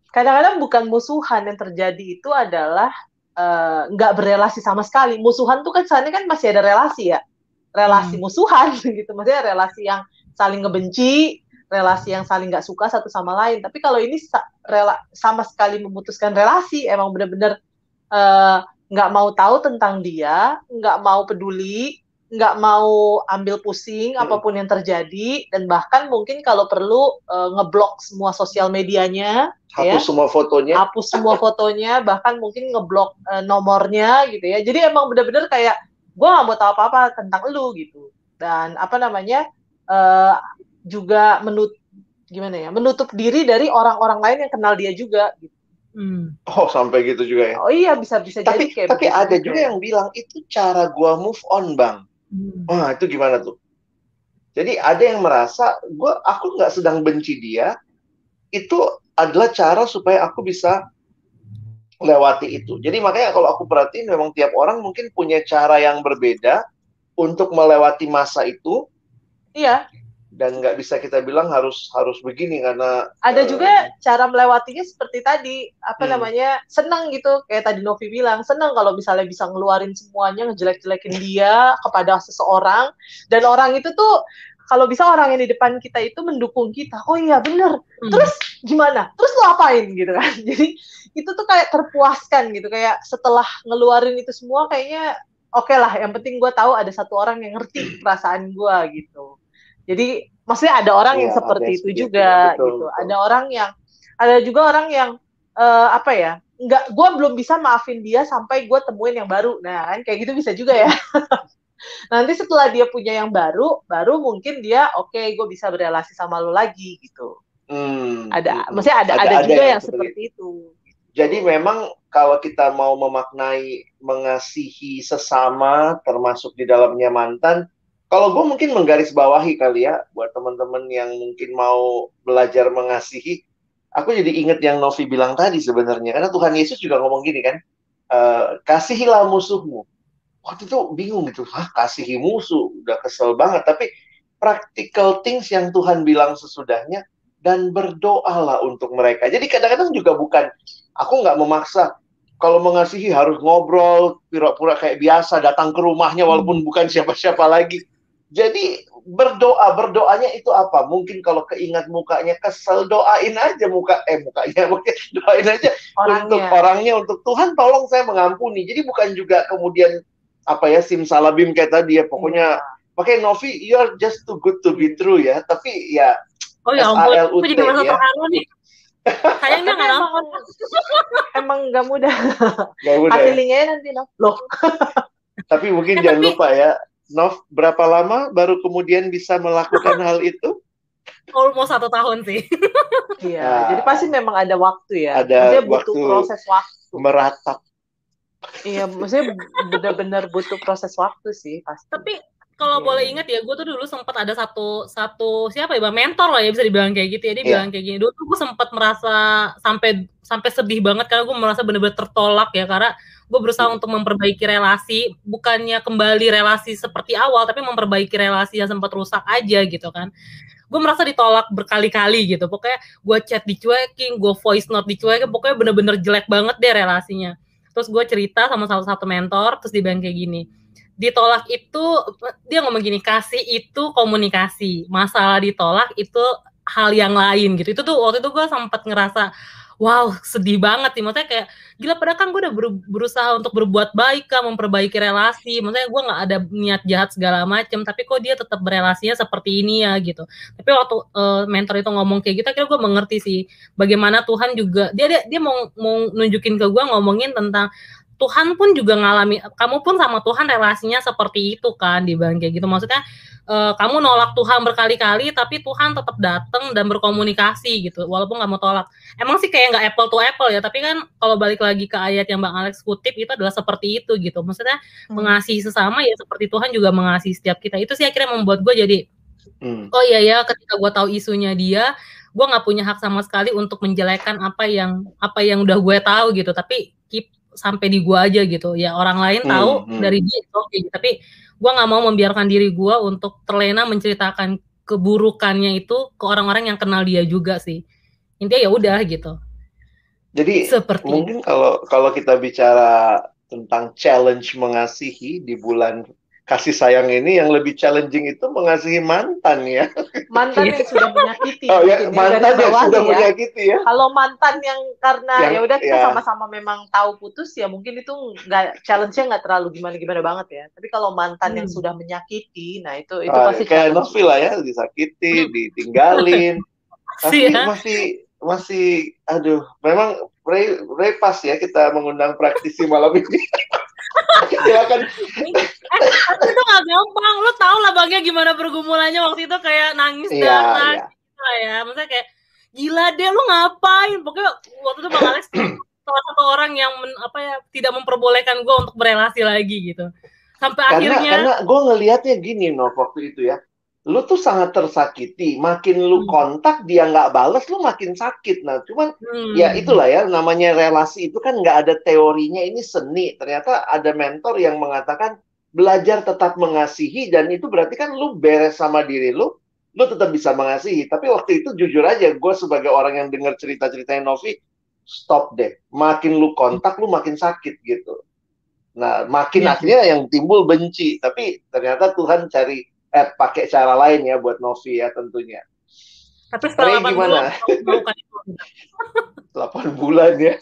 Kadang-kadang bukan musuhan yang terjadi itu adalah eh, nggak berelasi sama sekali. Musuhan tuh kan sana kan masih ada relasi ya. Relasi Hmm. musuhan gitu. Maksudnya relasi yang saling ngebenci, relasi yang saling nggak suka satu sama lain. Tapi kalau ini sa- rela- sama sekali memutuskan relasi, emang bener-bener eh, nggak mau tahu tentang dia, nggak mau peduli, nggak mau ambil pusing Hmm. apa pun yang terjadi, dan bahkan mungkin kalau perlu eh, ngeblok semua sosial medianya, Hapus Ya. semua fotonya. hapus semua fotonya, bahkan mungkin ngeblok eh, nomornya gitu ya. Jadi emang bener-bener kayak gue nggak mau tahu apa-apa tentang lu gitu. Dan apa namanya eh, juga menut gimana ya menutup diri dari orang-orang lain yang kenal dia juga. Gitu. Hmm. Oh, sampai gitu juga ya. Oh iya bisa bisa jadi Tapi kayak tapi ada juga ya. yang bilang itu cara gua move on, Bang. Hmm. Wah, itu gimana tuh? Jadi ada yang merasa gua aku nggak sedang benci dia, itu adalah cara supaya aku bisa lewati itu. Jadi makanya kalau aku perhatiin memang tiap orang mungkin punya cara yang berbeda untuk melewati masa itu Iya, dan nggak bisa kita bilang harus harus begini karena ada eh, juga cara melewatinya seperti tadi apa Hmm. namanya senang gitu. Kayak tadi Novi bilang senang kalau misalnya bisa ngeluarin semuanya ngejelek-jelekin dia kepada seseorang. Dan orang itu tuh kalau bisa orang yang di depan kita itu mendukung kita. Oh iya bener. Hmm. terus gimana? Terus lo apain gitu kan? Jadi itu tuh kayak terpuaskan gitu. Kayak setelah ngeluarin itu semua kayaknya oke lah. Yang penting gue tahu ada satu orang yang ngerti perasaan gue gitu jadi maksudnya ada orang yang Iya, seperti itu itu, juga betul, gitu. betul. ada orang yang ada juga orang yang eh, apa ya nggak gue belum bisa maafin dia sampai gue temuin yang baru. Nah kan kayak gitu bisa juga ya. Nanti setelah dia punya yang baru baru mungkin dia oke gue bisa berelasi sama lo lagi gitu. Hmm, ada hmm. maksudnya ada Ada- ada, ada juga yang yang seperti seperti itu. Jadi memang kalau kita mau memaknai mengasihi sesama termasuk di dalamnya mantan, kalau gue mungkin menggarisbawahi kali ya buat teman-teman yang mungkin mau belajar mengasihi, aku jadi inget yang Novi bilang tadi sebenarnya karena Tuhan Yesus juga ngomong gini kan, eh, kasihilah musuhmu. Waktu itu bingung gitu, hah kasihi musuh, udah kesel banget. Tapi practical things yang Tuhan bilang sesudahnya dan berdoalah untuk mereka. Jadi kadang-kadang juga bukan aku nggak memaksa kalau mengasihi harus ngobrol pura-pura kayak biasa datang ke rumahnya walaupun bukan siapa-siapa lagi jadi berdoa berdoanya itu apa? Mungkin kalau keingat mukanya kesel doain aja muka eh mukanya mungkin doain aja untuk orangnya orangnya untuk Tuhan tolong saya mengampuni. Jadi bukan juga kemudian apa ya simsalabim kayak tadi ya pokoknya pakai Novi you're just too good to be true ya. Tapi ya Oh ya ampun, aku jadi merasa ya. terharu nih. Sayangnya nggak emang nonton. emang nggak mudah. Nggak udah kasih ya. ya nanti loh loh. Tapi mungkin Eh, jangan tapi- lupa ya, Nov, berapa lama baru kemudian bisa melakukan hal itu? Almost satu tahun sih. iya Nah, jadi pasti memang ada waktu ya ada maksudnya butuh waktu. proses waktu Meratap. iya maksudnya benar-benar butuh proses waktu sih pasti Tapi kalau Iya. boleh ingat ya, gue tuh dulu sempat ada satu satu siapa ya, Bang? mentor lah ya bisa dibilang kayak gitu ya. Dia Iya. bilang kayak gini. Dulu tuh gue sempat merasa sampai sampai sedih banget karena gue merasa bener-bener tertolak ya karena gue berusaha Hmm. untuk memperbaiki relasi, bukannya kembali relasi seperti awal, tapi memperbaiki relasi yang sempat rusak aja gitu kan. Gue merasa ditolak berkali-kali gitu. Pokoknya gue chat dicuekin, gue voice note dicuekin, pokoknya bener-bener jelek banget deh relasinya. Terus gue cerita sama salah satu mentor, terus dia bilang kayak gini, ditolak itu dia ngomong gini kasih itu komunikasi. Masalah ditolak itu hal yang lain gitu. Itu tuh waktu itu gue sempat ngerasa wow sedih banget sih. Maksudnya kayak gila padahal kan gue udah ber- berusaha untuk berbuat baik kan memperbaiki relasi. Maksudnya gue nggak ada niat jahat segala macem tapi kok dia tetap berelasinya seperti ini ya gitu. Tapi waktu eh, mentor itu ngomong kayak gitu akhirnya gue mengerti sih bagaimana Tuhan juga dia dia, dia mau mau nunjukin ke gue ngomongin tentang Tuhan pun juga ngalami kamu pun sama Tuhan relasinya seperti itu kan dibilang kayak gitu. Maksudnya eh, kamu nolak Tuhan berkali-kali tapi Tuhan tetap datang dan berkomunikasi gitu walaupun nggak mau tolak. Emang sih kayak nggak apple to apple ya tapi kan kalau balik lagi ke ayat yang Bang Alex kutip itu adalah seperti itu gitu. Maksudnya Hmm. mengasihi sesama ya seperti Tuhan juga mengasihi setiap kita. Itu sih akhirnya membuat gue jadi hmm. oh iya ya ketika gue tahu isunya dia gue nggak punya hak sama sekali untuk menjelekkan apa yang apa yang udah gue tahu gitu. Tapi keep sampai di gue aja gitu ya orang lain hmm, tahu hmm. dari dia oke okay. tapi gue nggak mau membiarkan diri gue untuk terlena menceritakan keburukannya itu ke orang-orang yang kenal dia juga sih intinya ya udah gitu jadi Seperti mungkin kalau kalau kita bicara tentang challenge mengasihi di bulan kasih sayang ini yang lebih challenging itu mengasihi mantan ya. Mantan yang sudah menyakiti. Oh ya, mantan yang sudah ya. menyakiti ya. Kalau mantan yang karena ya udah kita sama sama-sama memang tahu putus ya mungkin itu nggak challenge-nya nggak terlalu gimana-gimana banget ya. Tapi kalau mantan hmm. yang sudah menyakiti, nah itu itu ah, pasti kayak Novi lah ya, disakiti, hmm. ditinggalin. Tapi ya. masih masih aduh, memang Ray, Ray pas ya kita mengundang praktisi malam ini. Silakan. eh, itu gak gampang. Lo tau lah bagnya gimana pergumulannya waktu itu kayak nangis iya, dan iya. gitu ya. Maksudnya kayak gila deh lo ngapain? Pokoknya waktu itu Bang Alex salah satu orang yang men, apa ya tidak memperbolehkan gue untuk berelasi lagi gitu. Sampai karena, akhirnya karena gue ngelihatnya gini no waktu itu ya lu tuh sangat tersakiti. Makin lu hmm. kontak dia nggak bales, lu makin sakit. Nah, cuman hmm. ya itulah ya namanya relasi itu kan nggak ada teorinya. Ini seni. Ternyata ada mentor yang mengatakan belajar tetap mengasihi dan itu berarti kan lu beres sama diri lu, lu tetap bisa mengasihi. Tapi waktu itu jujur aja, gue sebagai orang yang dengar cerita-ceritanya Novi, stop deh. Makin lu kontak, lu makin sakit gitu. Nah, makin ya. akhirnya yang timbul benci. Tapi ternyata Tuhan cari eh pakai cara lain ya buat Novi ya tentunya. Tapi setelah 8 gimana? bulan, 8 bulan ya.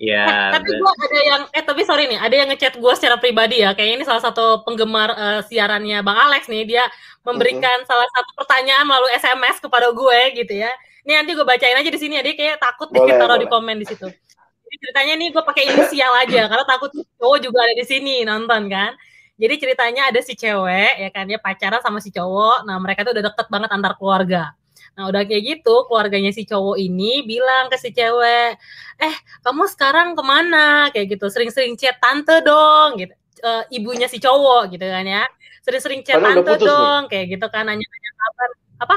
Ya. Eh, tapi gua ada yang eh tapi sorry nih, ada yang ngechat gue secara pribadi ya. Kayak ini salah satu penggemar uh, siarannya Bang Alex nih, dia memberikan uh -huh. salah satu pertanyaan melalui SMS kepada gue gitu ya. Ini nanti gue bacain aja di sini ya, dia kayak takut boleh, deh taruh boleh. di komen di situ. Jadi ceritanya nih gue pakai inisial aja karena takut cowok juga ada di sini nonton kan. Jadi ceritanya ada si cewek ya kan dia pacaran sama si cowok. Nah, mereka tuh udah deket banget antar keluarga. Nah, udah kayak gitu, keluarganya si cowok ini bilang ke si cewek, "Eh, kamu sekarang ke mana?" Kayak gitu, sering-sering chat tante dong gitu. Uh, ibunya si cowok gitu kan ya. Sering-sering chat Padahal tante dong, nih. kayak gitu kan nanya-nanya kabar. Apa?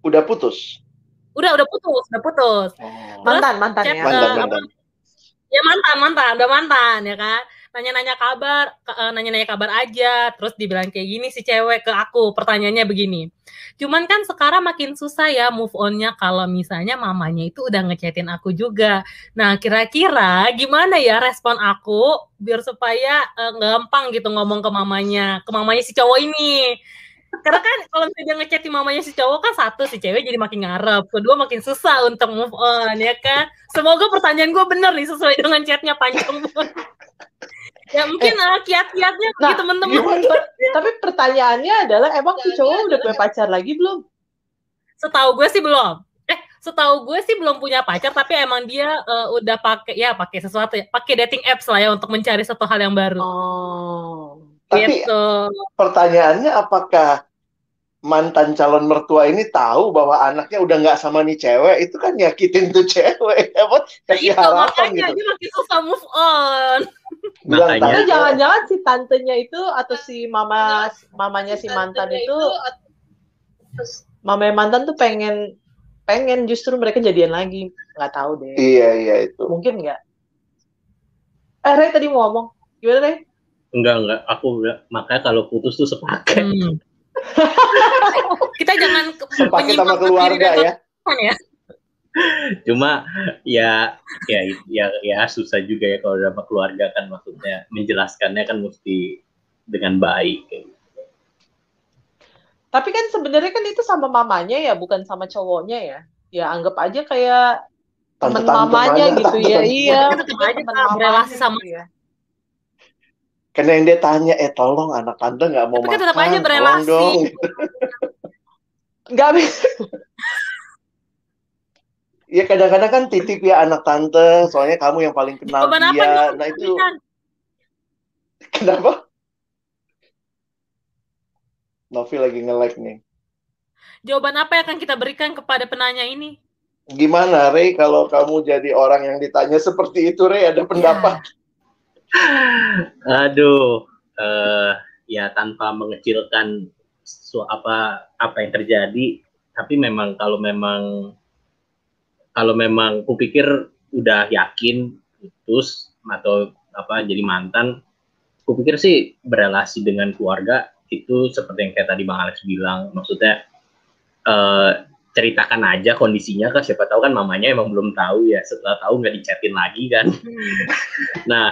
Udah putus. Udah, udah putus, udah putus. Oh. Mantan, mantan chat, ya. Mantan, uh, mantan. Ya mantan, mantan, udah mantan ya kan nanya-nanya kabar, eh, nanya-nanya kabar aja, terus dibilang kayak gini si cewek ke aku, pertanyaannya begini. Cuman kan sekarang makin susah ya move onnya kalau misalnya mamanya itu udah ngechatin aku juga. Nah kira-kira gimana ya respon aku biar supaya uh, gampang gitu ngomong ke mamanya, ke mamanya si cowok ini. Karena kan kalau misalnya ngechatin mamanya si cowok kan satu si cewek jadi makin ngarep, kedua makin susah untuk move on ya kan. Semoga pertanyaan gue bener nih sesuai dengan chatnya panjang ya mungkin eh, uh, kiat-kiatnya nah, bagi temen-temen tapi pertanyaannya adalah emang si cowok udah punya pacar lagi belum? Setahu gue sih belum. Eh setahu gue sih belum punya pacar tapi emang dia uh, udah pakai ya pakai sesuatu ya pakai dating apps lah ya untuk mencari satu hal yang baru. Oh. Tapi gitu. pertanyaannya apakah mantan calon mertua ini tahu bahwa anaknya udah nggak sama nih cewek itu kan nyakitin tuh cewek. Apa? Kasih itu, harapan makanya gitu. dia makin susah move on. Bilang tapi jangan-jangan si tantenya itu atau si mama mamanya si mantan itu, itu mama mantan tuh pengen pengen justru mereka jadian lagi. Nggak tahu deh. Iya iya itu. Mungkin nggak? Eh Ray tadi mau ngomong. Gimana Ray? Enggak enggak. Aku enggak makanya kalau putus tuh sepaket. Hmm. Kita jangan sepaket sama keluarga ya. ya. Cuma ya ya ya ya susah juga ya kalau sama keluarga kan maksudnya menjelaskannya kan mesti dengan baik. Gitu. Tapi kan sebenarnya kan itu sama mamanya ya, bukan sama cowoknya ya. Ya anggap aja kayak teman mamanya gitu ya. Iya, teman relasi sama gitu ya. Karena yang dia tanya, eh tolong anak tante nggak mau Tapi makan, tetap aja berelasi. dong. Nggak bisa. Ya kadang-kadang kan titip ya anak tante, soalnya kamu yang paling kenal Jawaban dia. Apa nah itu. Kenapa? Novi lagi nge-like nih. Jawaban apa yang akan kita berikan kepada penanya ini? Gimana, Rey, kalau kamu jadi orang yang ditanya seperti itu, Rey, ada pendapat? Ya Aduh, uh, ya tanpa mengecilkan so, apa apa yang terjadi tapi memang kalau memang kalau memang kupikir udah yakin putus atau apa jadi mantan kupikir sih berelasi dengan keluarga itu seperti yang kayak tadi bang Alex bilang. Maksudnya uh, ceritakan aja kondisinya kan siapa tahu kan mamanya emang belum tahu ya setelah tahu nggak dicatin lagi kan. Hmm. nah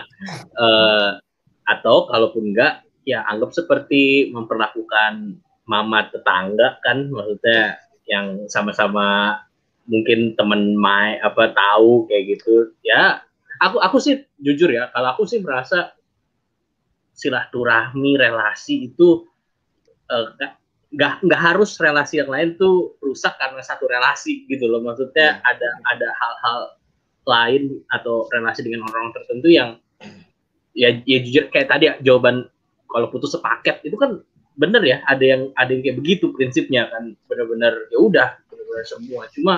uh, atau kalaupun enggak ya anggap seperti memperlakukan mama tetangga kan. Maksudnya yang sama-sama mungkin teman mai apa tahu kayak gitu. Ya aku aku sih jujur ya kalau aku sih merasa silaturahmi relasi itu uh, nggak nggak harus relasi yang lain tuh rusak karena satu relasi gitu loh. Maksudnya hmm. ada ada hal-hal lain atau relasi dengan orang-orang tertentu yang ya ya jujur kayak tadi ya, jawaban kalau putus sepaket itu kan bener ya ada yang ada yang kayak begitu prinsipnya kan. Benar-benar ya udah benar-benar semua. Cuma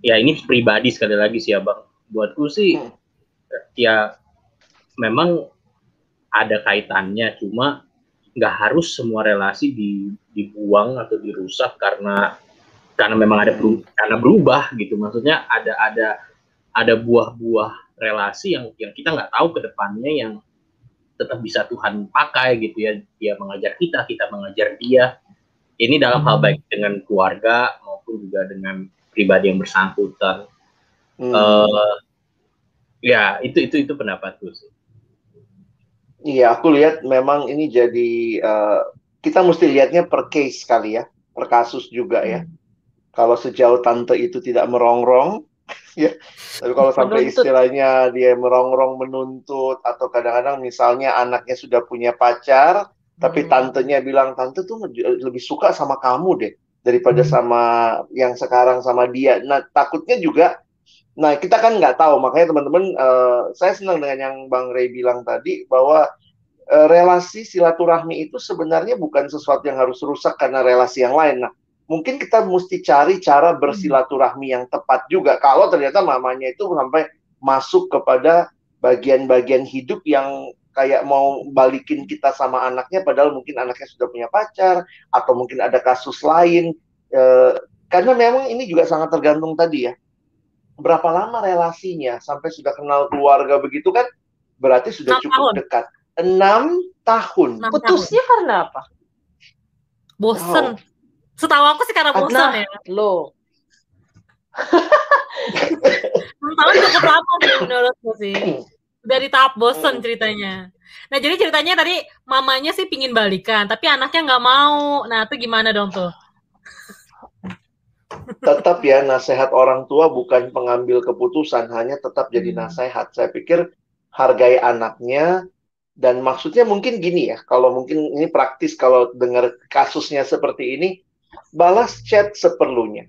ya ini pribadi sekali lagi sih ya bang buatku sih hmm. ya memang ada kaitannya. Cuma nggak harus semua relasi di, dibuang atau dirusak karena karena memang ada berubah, karena berubah gitu. Maksudnya ada ada ada buah-buah relasi yang yang kita nggak tahu ke depannya yang tetap bisa Tuhan pakai gitu ya. Dia mengajar kita kita mengajar dia. Ini dalam hal hmm. baik dengan keluarga maupun juga dengan pribadi yang bersangkutan. Hmm. uh, ya itu itu itu pendapatku sih Iya, aku lihat memang ini jadi uh, kita mesti lihatnya per case kali ya, per kasus juga ya. Hmm. Kalau sejauh tante itu tidak merongrong, ya. Tapi kalau sampai menuntut. istilahnya dia merongrong menuntut atau kadang-kadang misalnya anaknya sudah punya pacar, hmm. tapi tantenya bilang tante tuh lebih suka sama kamu deh daripada hmm. sama yang sekarang sama dia. Nah takutnya juga Nah, kita kan nggak tahu, makanya teman-teman, uh, saya senang dengan yang Bang Ray bilang tadi bahwa uh, relasi silaturahmi itu sebenarnya bukan sesuatu yang harus rusak karena relasi yang lain. Nah, mungkin kita mesti cari cara bersilaturahmi yang tepat juga. Kalau ternyata mamanya itu sampai masuk kepada bagian-bagian hidup yang kayak mau balikin kita sama anaknya, padahal mungkin anaknya sudah punya pacar atau mungkin ada kasus lain. Uh, karena memang ini juga sangat tergantung tadi ya berapa lama relasinya? Sampai sudah kenal keluarga begitu kan? Berarti sudah cukup tahun. dekat. Enam tahun. 6 putusnya tahun. karena apa? Bosen. Oh. setahu aku sih karena bosen nah, ya. lo. Enam tahun cukup lama sih menurutku sih. Dari tahap bosen ceritanya. Nah jadi ceritanya tadi mamanya sih pingin balikan tapi anaknya nggak mau. Nah itu gimana dong tuh tetap ya nasihat orang tua bukan pengambil keputusan hanya tetap jadi hmm. nasihat saya pikir hargai anaknya dan maksudnya mungkin gini ya kalau mungkin ini praktis kalau dengar kasusnya seperti ini balas chat seperlunya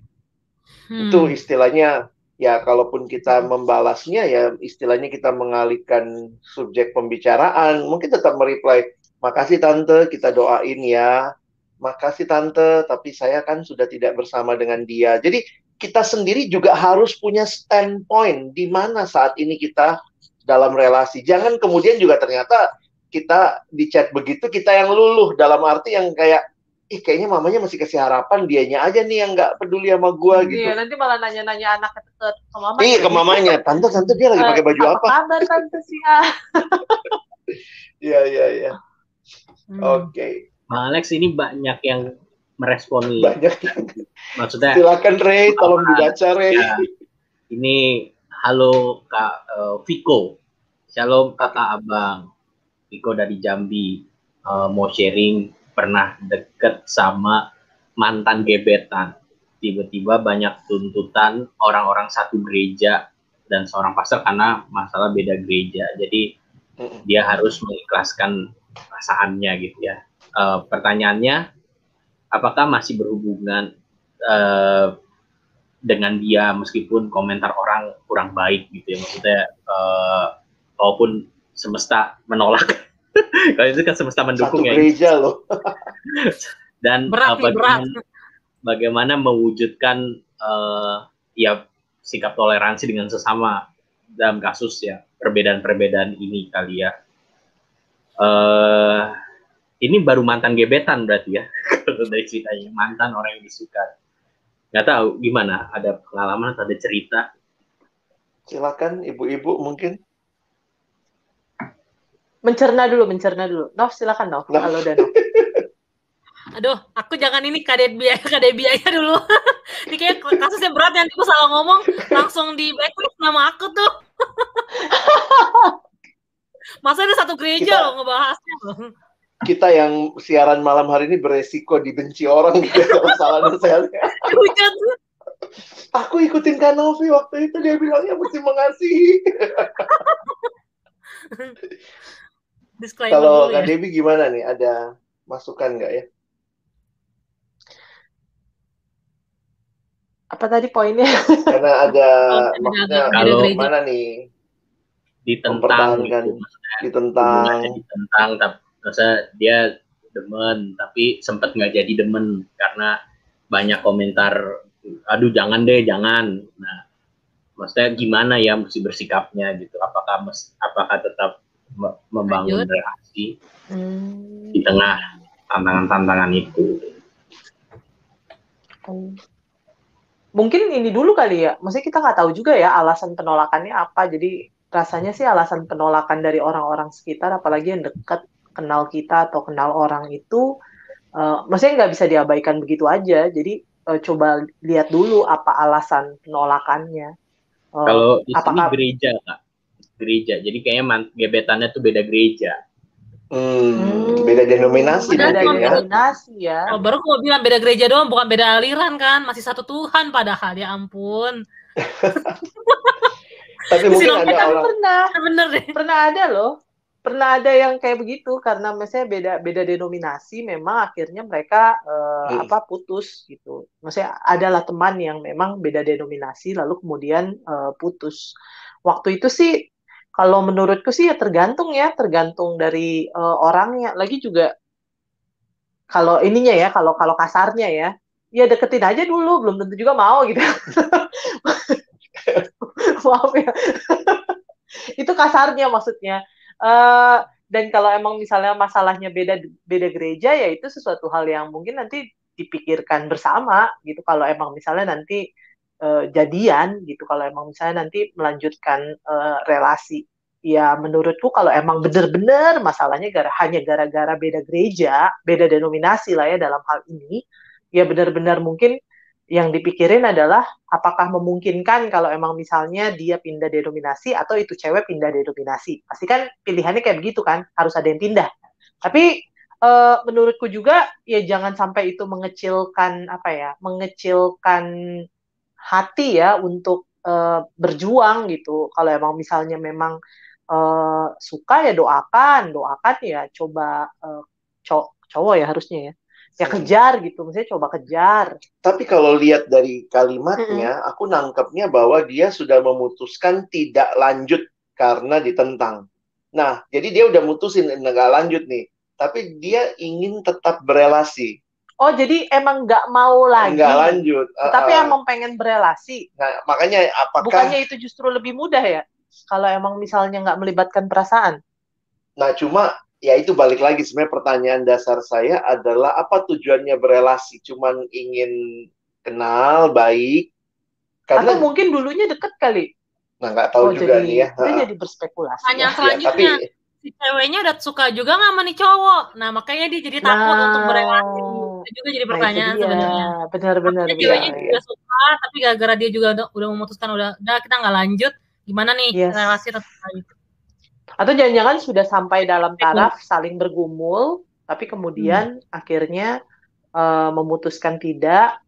hmm. itu istilahnya ya kalaupun kita membalasnya ya istilahnya kita mengalihkan subjek pembicaraan mungkin tetap mereply makasih tante kita doain ya makasih tante, tapi saya kan sudah tidak bersama dengan dia. Jadi kita sendiri juga harus punya standpoint di mana saat ini kita dalam relasi. Jangan kemudian juga ternyata kita di chat begitu kita yang luluh dalam arti yang kayak ih kayaknya mamanya masih kasih harapan dianya aja nih yang nggak peduli sama gua iya, gitu. Iya, nanti malah nanya-nanya anak ke, ke, ke mamanya. Iya, ke mamanya. Tante, tante dia lagi pakai baju apa? Apa kabar tante sih? Iya, iya, iya. Hmm. Oke. Bang Alex ini banyak yang meresponi. Banyak. Maksudnya. Silakan Ray, tolong dibaca Ray. Ya, ini halo Kak uh, Viko. Shalom kakak abang. Viko dari Jambi. Uh, mau sharing pernah deket sama mantan gebetan. Tiba-tiba banyak tuntutan orang-orang satu gereja dan seorang pastor karena masalah beda gereja. Jadi dia harus mengikhlaskan perasaannya gitu ya uh, pertanyaannya apakah masih berhubungan uh, dengan dia meskipun komentar orang kurang baik gitu ya? Maksudnya uh, walaupun semesta menolak. Kalau itu kan semesta mendukung Satu ya. gereja loh. Dan berat, uh, bagaimana, berat. bagaimana mewujudkan uh, ya sikap toleransi dengan sesama dalam kasus ya perbedaan-perbedaan ini kali ya. Uh, ini baru mantan gebetan berarti ya kalau dari ceritanya. Mantan orang yang disuka. Nggak tahu gimana? Ada pengalaman atau ada cerita? Silakan ibu-ibu mungkin. Mencerna dulu mencerna dulu. Nov silakan Nov kalau udah Nov Aduh, aku jangan ini kade biaya kade biaya dulu. ini kayak kasusnya berat nanti aku salah ngomong langsung di blacklist nama aku tuh. Masa ada satu gereja Kita- loh ngebahasnya. loh. Kita yang siaran malam hari ini beresiko dibenci orang gitu ya, kalau salah. Hujat. Aku ikutin Kanovi waktu itu dia bilangnya mesti mengasihi. Kalau dulu ya. Kak Debbie gimana nih? Ada masukan nggak ya? apa tadi poinnya Karena ada Oh, maksudnya kalau mana nih ditentang gitu ditentang ditentang tapi masa dia demen tapi sempat nggak jadi demen karena banyak komentar aduh jangan deh jangan nah maksudnya gimana ya mesti bersikapnya gitu apakah mes, apakah tetap me- membangun Lanjut. relasi Hmm. di tengah tantangan-tantangan itu Hmm. Mungkin ini dulu kali ya. Maksudnya kita nggak tahu juga ya alasan penolakannya apa. Jadi rasanya sih alasan penolakan dari orang-orang sekitar, apalagi yang dekat kenal kita atau kenal orang itu, eh, maksudnya nggak bisa diabaikan begitu aja. Jadi eh, coba lihat dulu apa alasan penolakannya. Eh, kalau di sini apakah- gereja kak gereja jadi kayaknya man- gebetannya tuh beda gereja hmm, beda denominasi beda ya. denominasi ya. Oh, baru aku mau bilang beda gereja doang, bukan beda aliran kan? Masih satu Tuhan padahal, ya ampun. Tapi mungkin ada Tapi orang pernah Bener deh. pernah ada loh pernah ada yang kayak begitu karena misalnya beda beda denominasi memang akhirnya mereka eh, Hmm. apa putus gitu. Maksudnya adalah teman yang memang beda denominasi lalu kemudian eh, putus. Waktu itu sih kalau menurutku sih ya tergantung ya tergantung dari eh, orangnya. Lagi juga kalau ininya ya kalau kalau kasarnya ya ya deketin aja dulu belum tentu juga mau gitu. Maaf ya. Itu kasarnya maksudnya Eh, dan kalau emang misalnya masalahnya beda beda gereja ya itu sesuatu hal yang mungkin nanti dipikirkan bersama gitu. Kalau emang misalnya nanti eh, jadian gitu kalau emang misalnya nanti melanjutkan eh, relasi. Ya menurutku kalau emang benar-benar masalahnya gara, hanya gara-gara beda gereja beda denominasi lah ya dalam hal ini ya benar-benar mungkin yang dipikirin adalah apakah memungkinkan kalau emang misalnya dia pindah denominasi atau itu cewek pindah denominasi. Pasti kan pilihannya kayak begitu kan, harus ada yang pindah. Tapi eh, menurutku juga ya jangan sampai itu mengecilkan apa ya, mengecilkan hati ya untuk eh, berjuang gitu. Kalau emang misalnya memang eh, suka ya doakan, doakan ya coba eh, cow- cowok ya harusnya ya. Ya kejar gitu, misalnya coba kejar. Tapi kalau lihat dari kalimatnya, aku nangkepnya bahwa dia sudah memutuskan tidak lanjut karena ditentang. Nah, jadi dia udah mutusin nggak lanjut nih. Tapi dia ingin tetap berelasi, Oh, jadi emang nggak mau lagi. nggak lanjut. Tapi Uh-uh. emang pengen berelasi. Nah, makanya apakah? Bukannya itu justru lebih mudah ya? Kalau emang misalnya nggak melibatkan perasaan. Nah, cuma ya itu balik lagi sebenarnya pertanyaan dasar saya adalah apa tujuannya berelasi? Cuman ingin kenal baik. Atau Karena mungkin dulunya deket kali. nah nggak tahu oh, juga jadi, nih ya. Uh-uh. jadi berspekulasi. Pertanyaan ya. Ya, tapi selanjutnya, si ceweknya udah suka juga nggak sama nih cowok. Nah, makanya dia jadi takut Nah, untuk berelasi. Itu juga jadi Nah, pertanyaan itu dia. sebenarnya. Benar-benar. Ceweknya iya. juga suka, tapi gara-gara dia juga udah, udah memutuskan udah, udah kita nggak lanjut. Gimana nih Yes. relasi tetap lanjut? Atau jangan-jangan sudah sampai dalam taraf saling bergumul, tapi kemudian akhirnya eh, memutuskan tidak.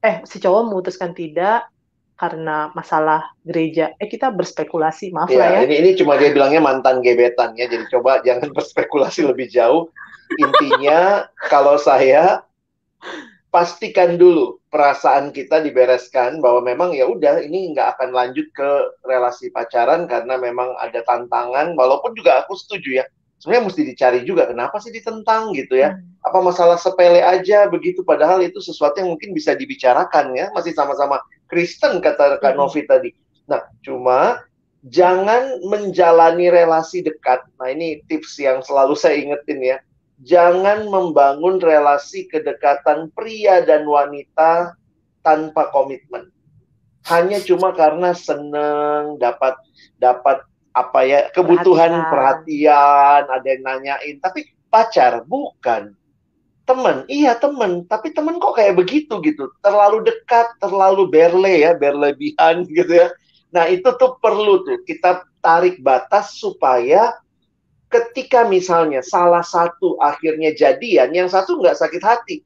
Eh, si cowok memutuskan tidak karena masalah gereja. Eh, kita berspekulasi, maaf lah Ya, ya. ini ini cuma dia bilangnya mantan gebetan ya. Jadi coba jangan berspekulasi lebih jauh. Intinya kalau saya pastikan dulu perasaan kita dibereskan bahwa memang ya udah ini nggak akan lanjut ke relasi pacaran karena memang ada tantangan. Walaupun juga aku setuju ya. Sebenarnya mesti dicari juga kenapa sih ditentang gitu ya. Apa masalah sepele aja begitu padahal itu sesuatu yang mungkin bisa dibicarakan ya. Masih sama-sama Kristen kata Kak Mhm. Novi tadi. Nah, cuma jangan menjalani relasi dekat. Nah, ini tips yang selalu saya ingetin ya. Jangan membangun relasi kedekatan pria dan wanita tanpa komitmen. Hanya cuma karena seneng dapat dapat apa ya kebutuhan perhatian, perhatian ada yang nanyain, tapi pacar bukan teman, iya teman, tapi teman kok kayak begitu gitu, terlalu dekat, terlalu berle ya, berlebihan gitu ya. Nah itu tuh perlu tuh kita tarik batas supaya ketika misalnya salah satu akhirnya jadian, yang satu nggak sakit hati.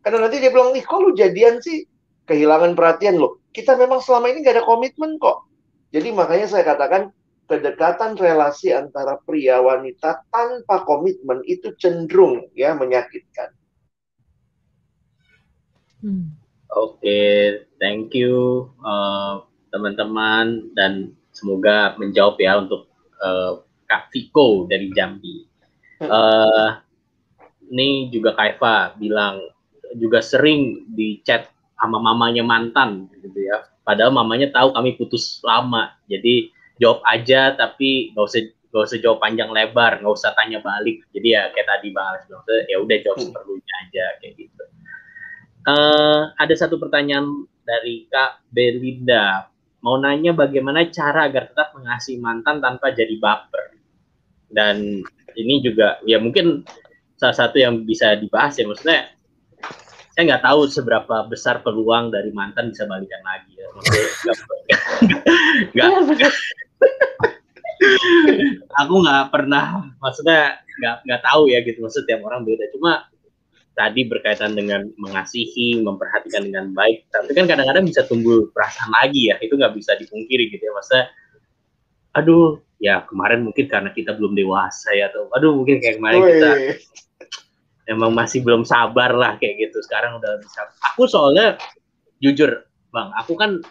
Karena nanti dia bilang, nih kok lu jadian sih? Kehilangan perhatian lo. Kita memang selama ini nggak ada komitmen kok. Jadi makanya saya katakan kedekatan relasi antara pria wanita tanpa komitmen itu cenderung ya menyakitkan. Hmm. Oke, okay, thank you uh, teman-teman dan semoga menjawab ya untuk uh, Kak Viko dari Jambi. Uh, ini juga Kak Eva bilang juga sering di chat sama mamanya mantan gitu ya. Padahal mamanya tahu kami putus lama. Jadi jawab aja tapi nggak usah nggak usah jawab panjang lebar, nggak usah tanya balik. Jadi ya kayak tadi bahas ya udah jawab hmm. seperlunya aja kayak gitu. Uh, ada satu pertanyaan dari Kak Belinda. Mau nanya bagaimana cara agar tetap mengasihi mantan tanpa jadi baper. Dan ini juga ya mungkin salah satu yang bisa dibahas ya maksudnya saya nggak tahu seberapa besar peluang dari mantan bisa balikan lagi ya. Maksudnya nggak iya, aku nggak pernah maksudnya nggak nggak tahu ya gitu maksudnya tiap orang beda cuma tadi berkaitan dengan mengasihi, memperhatikan dengan baik. Tapi kan kadang-kadang bisa tumbuh perasaan lagi ya, itu nggak bisa dipungkiri gitu ya. Masa, aduh, ya kemarin mungkin karena kita belum dewasa ya, atau aduh mungkin kayak kemarin Ui. kita emang masih belum sabar lah kayak gitu. Sekarang udah bisa. Aku soalnya jujur, bang, aku kan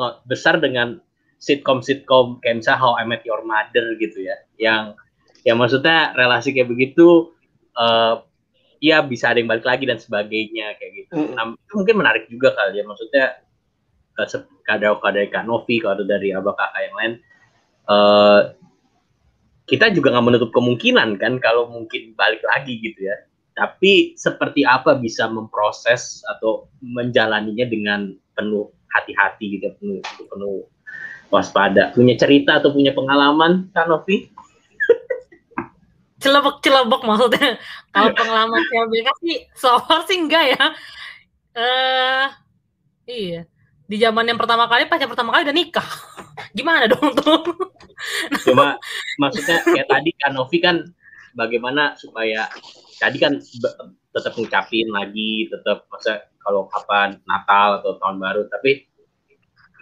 not besar dengan sitkom-sitkom kayak misalnya How I Met Your Mother gitu ya, yang yang maksudnya relasi kayak begitu uh, ya bisa ada yang balik lagi dan sebagainya kayak gitu. Mm. Nah, itu mungkin menarik juga kali ya maksudnya kalau dari Kak Novi kalau dari abah kakak yang lain uh, kita juga nggak menutup kemungkinan kan kalau mungkin balik lagi gitu ya. Tapi seperti apa bisa memproses atau menjalaninya dengan penuh hati-hati gitu, penuh penuh waspada. Punya cerita atau punya pengalaman, Kak Novi? celebek-celebek maksudnya. Kalau pengalaman CLBK sih so far sih enggak ya. Eh uh, iya. Di zaman yang pertama kali pacar pertama kali udah nikah. Gimana dong tuh? Cuma maksudnya kayak tadi kan Novi kan bagaimana supaya tadi kan tetap ngucapin lagi, tetap masa kalau kapan Natal atau tahun baru, tapi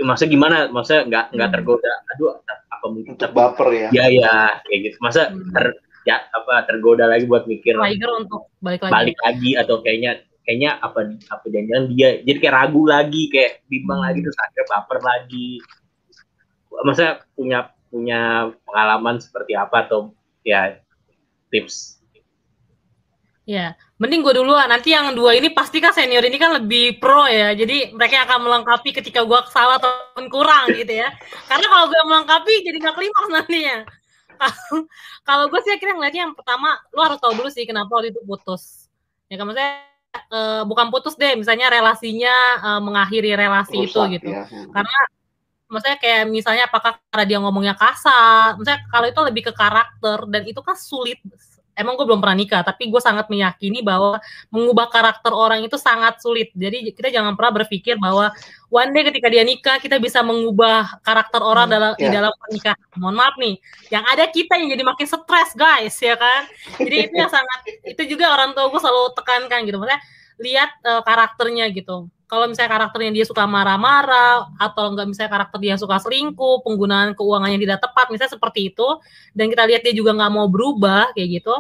masa gimana? Masa nggak nggak hmm. tergoda? Aduh, apa mungkin Untuk baper ya? Ya ya kayak gitu. Masa hmm. ter, ya apa tergoda lagi buat mikir Tiger untuk balik lagi balik lagi atau kayaknya kayaknya apa apa jangan dia jadi kayak ragu lagi kayak bimbang hmm. lagi terus akhirnya baper lagi masa punya punya pengalaman seperti apa atau ya tips? Ya mending gue dulu nanti yang dua ini pasti kan senior ini kan lebih pro ya. Jadi mereka akan melengkapi ketika gue salah atau kurang gitu ya. Karena kalau gue melengkapi jadi nggak klimaks nantinya. Kalau gue sih akhirnya ngeliatnya yang pertama lu harus tahu dulu sih kenapa waktu itu putus. Ya kan maksudnya uh, bukan putus deh misalnya relasinya uh, mengakhiri relasi Rusak, itu gitu. ya. karena maksudnya kayak misalnya apakah karena dia ngomongnya kasar misalnya kalau itu lebih ke karakter dan itu kan sulit emang gue belum pernah nikah, tapi gue sangat meyakini bahwa mengubah karakter orang itu sangat sulit. Jadi kita jangan pernah berpikir bahwa one day ketika dia nikah kita bisa mengubah karakter orang hmm, dalam yeah. di ya. dalam pernikahan. Mohon maaf nih, yang ada kita yang jadi makin stres guys, ya kan? Jadi itu yang sangat itu juga orang tua gue selalu tekankan gitu, maksudnya lihat uh, karakternya gitu kalau misalnya karakternya dia suka marah-marah atau enggak misalnya karakter dia suka selingkuh, penggunaan keuangannya tidak tepat, misalnya seperti itu, dan kita lihat dia juga nggak mau berubah kayak gitu,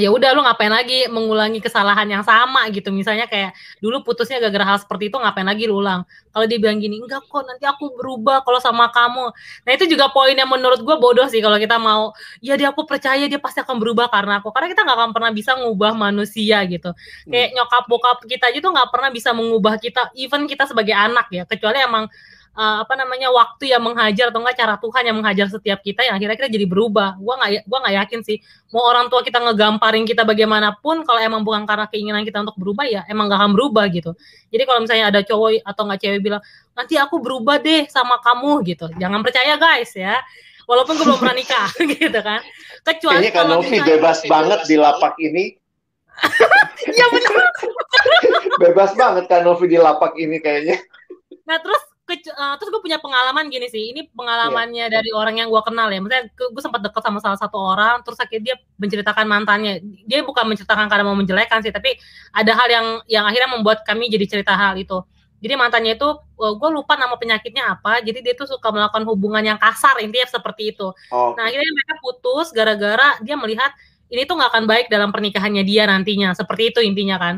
ya udah lu ngapain lagi mengulangi kesalahan yang sama gitu. Misalnya kayak dulu putusnya gara-gara hal seperti itu ngapain lagi lu ulang? Kalau dia bilang gini enggak kok nanti aku berubah kalau sama kamu. Nah itu juga poin yang menurut gue bodoh sih kalau kita mau ya dia aku percaya dia pasti akan berubah karena aku. Karena kita nggak akan pernah bisa mengubah manusia gitu. Kayak hmm. nyokap bokap kita aja tuh nggak pernah bisa mengubah kita even kita sebagai anak ya. Kecuali emang uh, apa namanya waktu yang menghajar atau enggak cara Tuhan yang menghajar setiap kita yang akhirnya kita jadi berubah. Gua nggak gua nggak yakin sih mau orang tua kita ngegamparin kita bagaimanapun kalau emang bukan karena keinginan kita untuk berubah ya emang gak akan berubah gitu. Jadi kalau misalnya ada cowok atau nggak cewek bilang nanti aku berubah deh sama kamu gitu, jangan percaya guys ya. Walaupun gue belum pernah nikah gitu kan. Kecuali Kayaknya kan Novi bebas banget di lapak ini. Iya benar. bebas banget kan Novi di lapak ini kayaknya. Nah terus uh, terus gue punya pengalaman gini sih. Ini pengalamannya yeah. dari orang yang gue kenal ya. Misalnya gue sempat deket sama salah satu orang terus akhirnya dia menceritakan mantannya. Dia bukan menceritakan karena mau menjelekan sih tapi ada hal yang yang akhirnya membuat kami jadi cerita hal itu. Jadi mantannya itu uh, gue lupa nama penyakitnya apa jadi dia tuh suka melakukan hubungan yang kasar intinya seperti itu. Oh. nah akhirnya mereka putus gara-gara dia melihat ini tuh nggak akan baik dalam pernikahannya dia nantinya. Seperti itu intinya kan.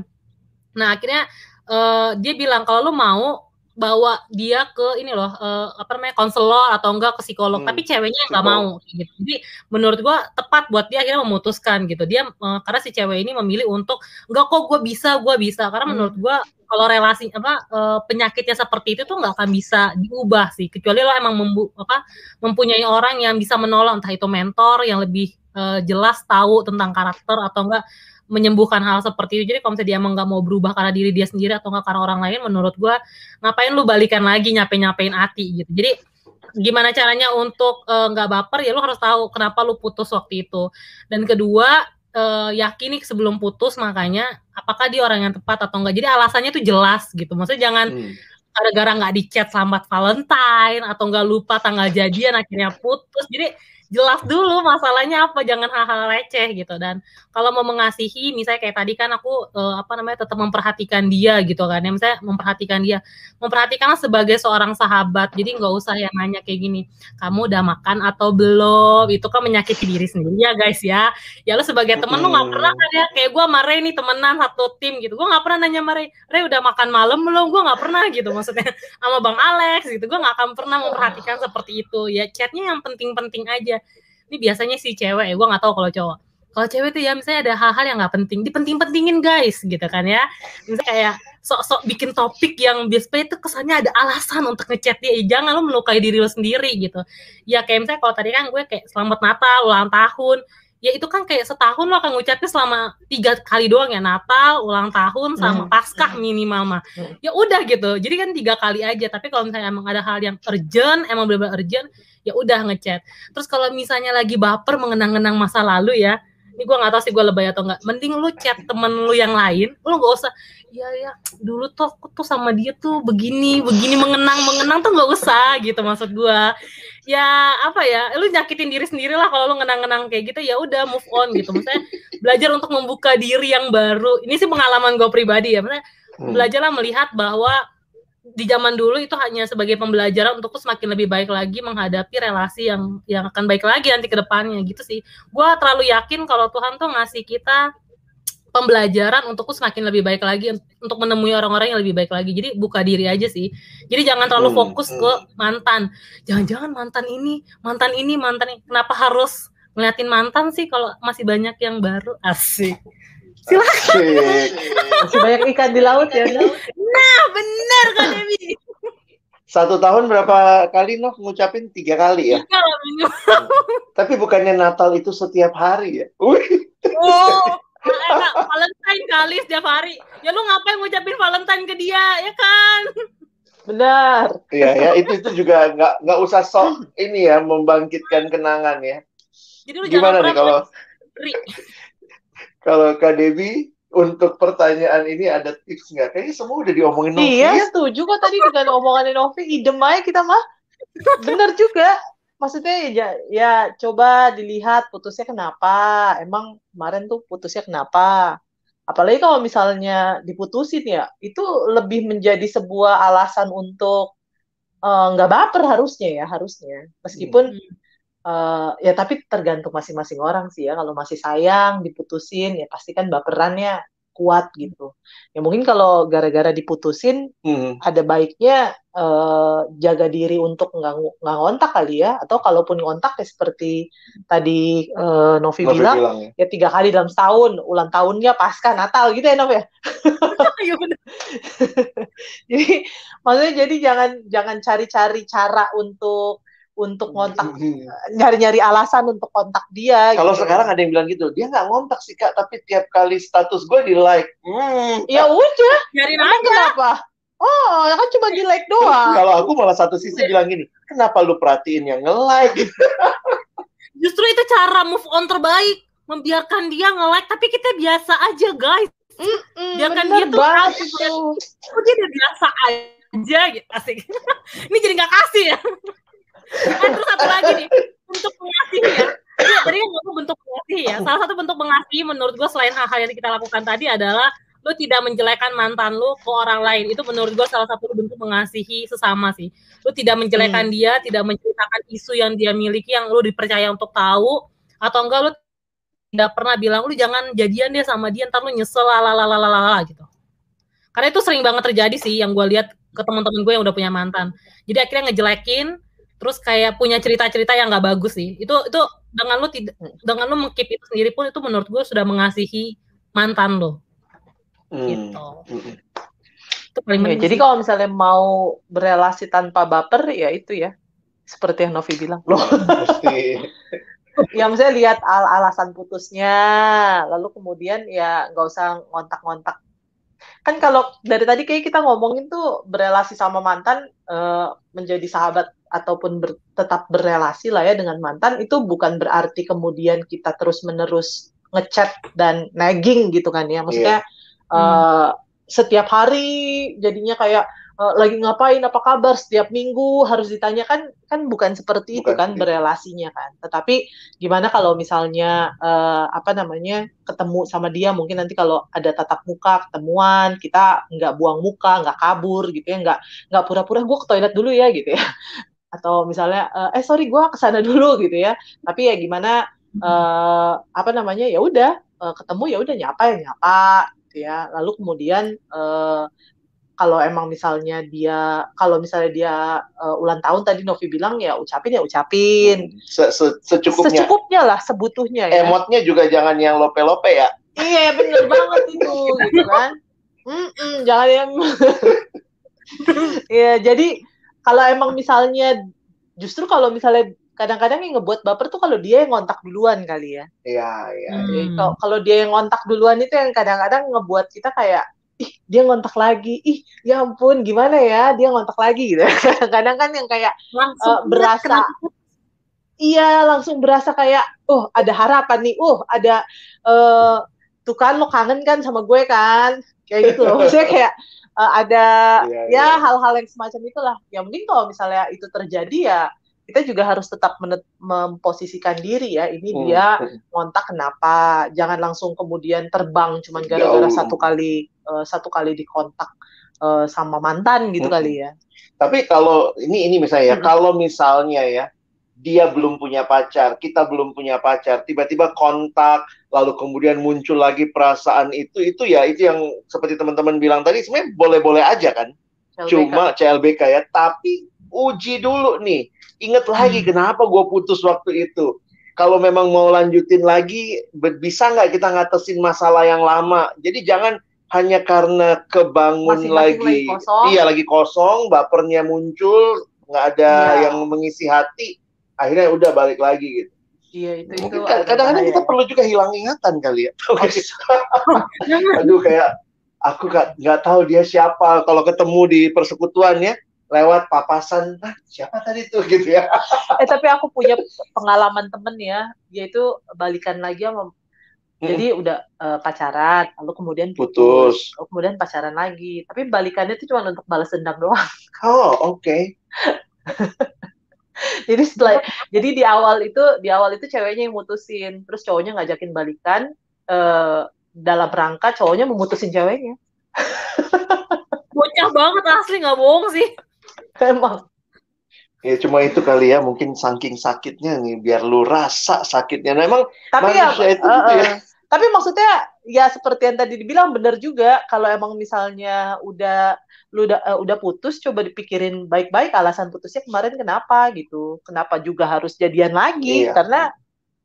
Nah akhirnya uh, dia bilang kalau lu mau bawa dia ke ini loh uh, apa namanya konselor atau enggak ke psikolog. Hmm. tapi ceweknya nggak mau gitu. Jadi menurut gua tepat buat dia akhirnya memutuskan gitu. Dia uh, karena si cewek ini memilih untuk enggak kok gua bisa gua bisa. Karena hmm. menurut gua kalau relasi apa uh, penyakitnya seperti itu tuh nggak akan bisa diubah sih. Kecuali lo emang membu apa mempunyai orang yang bisa menolong entah itu mentor yang lebih uh, jelas tahu tentang karakter atau enggak menyembuhkan hal seperti itu. Jadi kalau misalnya dia emang nggak mau berubah karena diri dia sendiri atau nggak karena orang lain, menurut gue ngapain lu balikan lagi nyape nyapein hati gitu. Jadi gimana caranya untuk eh, nggak uh, baper ya lu harus tahu kenapa lu putus waktu itu. Dan kedua uh, yakini sebelum putus makanya apakah dia orang yang tepat atau enggak. Jadi alasannya tuh jelas gitu. Maksudnya jangan hmm gara-gara nggak di chat selamat Valentine atau nggak lupa tanggal jadian akhirnya putus. Jadi jelas dulu masalahnya apa jangan hal-hal receh gitu. Dan kalau mau mengasihi misalnya kayak tadi kan aku uh, apa namanya tetap memperhatikan dia gitu kan ya. Misalnya memperhatikan dia. Memperhatikanlah sebagai seorang sahabat. Jadi nggak usah yang nanya kayak gini kamu udah makan atau belum? Itu kan menyakiti diri sendiri ya guys ya. Ya lo sebagai temen hmm. lo nggak pernah kan ya. Kayak gue sama Ray nih temenan satu tim gitu. Gue nggak pernah nanya sama Ray Ray udah makan malam belum? Gue nggak pernah gitu maksudnya. Sama Bang Alex gitu. Gue nggak akan pernah memperhatikan seperti itu. Ya chatnya yang penting-penting aja ini biasanya si cewek ya gue nggak tahu kalau cowok. Kalau cewek tuh ya misalnya ada hal-hal yang nggak penting dipenting-pentingin guys gitu kan ya. Misalnya kayak sok-sok bikin topik yang biasanya itu kesannya ada alasan untuk ngechat dia jangan lo melukai diri lo sendiri gitu. Ya kayak misalnya kalau tadi kan gue kayak selamat Natal ulang tahun ya itu kan kayak setahun lo akan ngucapnya selama tiga kali doang ya Natal, ulang tahun, sama hmm. Paskah minimal mah. Hmm. Ya udah gitu. Jadi kan tiga kali aja. Tapi kalau misalnya emang ada hal yang urgent, emang benar-benar urgent, ya udah ngechat. Terus kalau misalnya lagi baper mengenang-enang masa lalu ya, ini gue nggak tahu sih gue lebay atau enggak. Mending lu chat temen lu yang lain, lu gak usah. Iya ya, dulu tuh aku tuh sama dia tuh begini, begini mengenang, mengenang tuh nggak usah gitu maksud gue ya apa ya lu nyakitin diri sendiri lah kalau lu ngenang-ngenang kayak gitu ya udah move on gitu maksudnya belajar untuk membuka diri yang baru ini sih pengalaman gue pribadi ya maksudnya hmm. belajarlah melihat bahwa di zaman dulu itu hanya sebagai pembelajaran untuk semakin lebih baik lagi menghadapi relasi yang yang akan baik lagi nanti ke depannya gitu sih. gue terlalu yakin kalau Tuhan tuh ngasih kita pembelajaran untukku semakin lebih baik lagi untuk menemui orang-orang yang lebih baik lagi. Jadi buka diri aja sih. Jadi jangan terlalu fokus ke mantan. Jangan-jangan mantan ini, mantan ini, mantan ini. Kenapa harus ngeliatin mantan sih kalau masih banyak yang baru? Asik. Silakan. Masih banyak ikan di laut ya. Nah, benar kan Dewi. Satu tahun berapa kali Noh ngucapin tiga kali ya? Tiga Tapi bukannya Natal itu setiap hari ya? Wih. Oh, enak Valentine kali setiap hari. Ya lu ngapain ngucapin Valentine ke dia, ya kan? Benar. Iya ya, itu itu juga nggak nggak usah sok ini ya membangkitkan kenangan ya. Jadi lu Gimana nih kalau kalau Kak Devi untuk pertanyaan ini ada tips nggak? Kayaknya semua udah diomongin Novi. Iya, ya? setuju kok tadi dengan omongan Novi. Idem aja kita mah. Bener juga maksudnya ya, ya coba dilihat putusnya kenapa emang kemarin tuh putusnya kenapa apalagi kalau misalnya diputusin ya itu lebih menjadi sebuah alasan untuk eh, nggak uh, baper harusnya ya harusnya meskipun hmm. Uh, ya tapi tergantung masing-masing orang sih ya kalau masih sayang diputusin ya pasti kan baperannya kuat gitu. Ya mungkin kalau gara-gara diputusin hmm. ada baiknya uh, jaga diri untuk nggak nggak ngontak kali ya atau kalaupun ngontak ya seperti tadi uh, Novi, Novi bilang, bilang ya. ya tiga kali dalam setahun ulang tahunnya pasca Natal gitu ya Novi ya. Iya jadi maksudnya jadi jangan jangan cari-cari cara untuk untuk ngontak nyari-nyari alasan untuk kontak dia. Kalau gitu. sekarang ada yang bilang gitu, dia nggak ngontak sih kak, tapi tiap kali status gue di like. Hmm. ya udah, Nyari aja. kenapa? Oh, ya kan cuma di like doang. Kalau aku malah satu sisi bilang gini, kenapa lu perhatiin yang nge-like? Justru itu cara move on terbaik. Membiarkan dia nge-like, tapi kita biasa aja, guys. Mm, Biarkan dia tuh. Oh, dia udah biasa aja gitu. Asik. Ini jadi nggak kasih ya. Nah, terus satu lagi nih, untuk mengasihi ya. Iya, tadi kan ngomong bentuk mengasihi ya. Salah satu bentuk mengasihi menurut gue selain hal-hal yang kita lakukan tadi adalah lu tidak menjelekan mantan lu ke orang lain. Itu menurut gue salah satu bentuk mengasihi sesama sih. Lu tidak menjelekan dia, tidak menceritakan isu yang dia miliki yang lu dipercaya untuk tahu atau enggak lu tidak pernah bilang lu jangan jadian deh sama dia ntar lu nyesel lalalala gitu. Karena itu sering banget terjadi sih yang gue lihat ke teman-teman gue yang udah punya mantan. Jadi akhirnya ngejelekin, terus kayak punya cerita-cerita yang nggak bagus sih. Itu itu dengan lu tidak dengan lu mengkeep itu sendiri pun itu menurut gue sudah mengasihi mantan lo. Gitu. Hmm. Itu paling Ya, jadi sih. kalau misalnya mau berelasi tanpa baper ya itu ya. Seperti yang Novi bilang. Loh, Pasti. ya misalnya lihat al alasan putusnya, lalu kemudian ya nggak usah ngontak-ngontak. Kan kalau dari tadi kayak kita ngomongin tuh berelasi sama mantan eh, menjadi sahabat ataupun ber- tetap berelasi lah ya dengan mantan itu bukan berarti kemudian kita terus-menerus ngechat dan nagging gitu kan ya. Maksudnya eh, setiap hari jadinya kayak eh, lagi ngapain apa kabar setiap minggu harus ditanyakan kan bukan seperti itu Bukan kan itu. berelasinya kan tetapi gimana kalau misalnya eh, apa namanya ketemu sama dia mungkin nanti kalau ada tatap muka ketemuan kita nggak buang muka nggak kabur gitu ya nggak nggak pura-pura gue ke toilet dulu ya gitu ya atau misalnya eh, eh sorry gue ke sana dulu gitu ya. Tapi ya gimana eh, apa namanya ya udah eh, ketemu ya udah nyapa ya nyapa gitu ya. Lalu kemudian eh, kalau emang misalnya dia kalau misalnya dia eh, ulang tahun tadi Novi bilang ya ucapin ya ucapin. Se- se- secukupnya. secukupnya lah sebutuhnya ya. Emotnya juga jangan yang lope-lope ya. iya bener banget itu gitu kan. Mm-mm, jangan yang ya jadi kalau emang misalnya justru kalau misalnya kadang-kadang yang ngebuat baper tuh kalau dia yang ngontak duluan kali ya. Iya, iya. Hmm. Jadi kalau- kalau dia yang ngontak duluan itu yang kadang-kadang ngebuat kita kayak ih dia ngontak lagi. Ih ya ampun gimana ya? Dia ngontak lagi. Gitu kadang-kadang kan yang kayak langsung eh, berasa kenapa iya langsung berasa kayak oh ada harapan nih. Oh ada eh tuh kan lo kangen kan sama gue kan? Kayak gitu. Loh maksudnya kayak eh, ada Iya, ya iya. hal-hal yang semacam itulah yang mungkin kalau misalnya itu terjadi ya kita juga harus tetap menet- memposisikan diri ya ini Hmm. dia ngontak kenapa jangan langsung kemudian terbang cuman gara-gara Jauh. satu kali eh, satu kali dikontak eh, sama mantan gitu Hmm. kali ya Tapi kalau ini ini misalnya ya, Mm-mm. kalau misalnya ya dia belum punya pacar, kita belum punya pacar, tiba-tiba kontak, lalu kemudian muncul lagi perasaan itu, itu ya itu yang seperti teman-teman bilang tadi sebenarnya boleh-boleh aja kan, LBK. cuma CLBK ya, tapi uji dulu nih, inget lagi kenapa gue putus waktu itu. Kalau memang mau lanjutin lagi, bisa nggak kita ngatasin masalah yang lama? Jadi jangan hanya karena kebangun lagi, lagi kosong. iya lagi kosong, bapernya muncul, nggak ada Iya. yang mengisi hati, akhirnya udah balik lagi gitu. iya itu itu Mungkin agak kadang-kadang kita perlu juga hilang ingatan kali ya. Aduh kayak aku nggak nggak tahu dia siapa. Kalau ketemu di persekutuan ya lewat papasan, ah, siapa tadi tuh gitu ya. eh tapi aku punya pengalaman temen ya dia itu balikan lagi sama jadi udah eh, pacaran lalu kemudian putus, Putus. Lalu kemudian pacaran lagi tapi balikannya itu cuma untuk balas dendam doang Oh oke. jadi setelah jadi di awal itu di awal itu ceweknya yang mutusin. Terus cowoknya ngajakin balikan eh, dalam rangka cowoknya memutusin ceweknya. Bocah banget asli nggak bohong sih. Emang. Ya cuma itu kali ya, mungkin saking sakitnya nih, biar lu rasa sakitnya. Nah, emang tapi ya, Manusia itu eh, gitu ya. eh, tapi maksudnya ya seperti yang tadi dibilang benar juga kalau emang misalnya udah lu udah eh, udah putus coba dipikirin baik-baik alasan putusnya kemarin kenapa gitu kenapa juga harus jadian lagi Iya. karena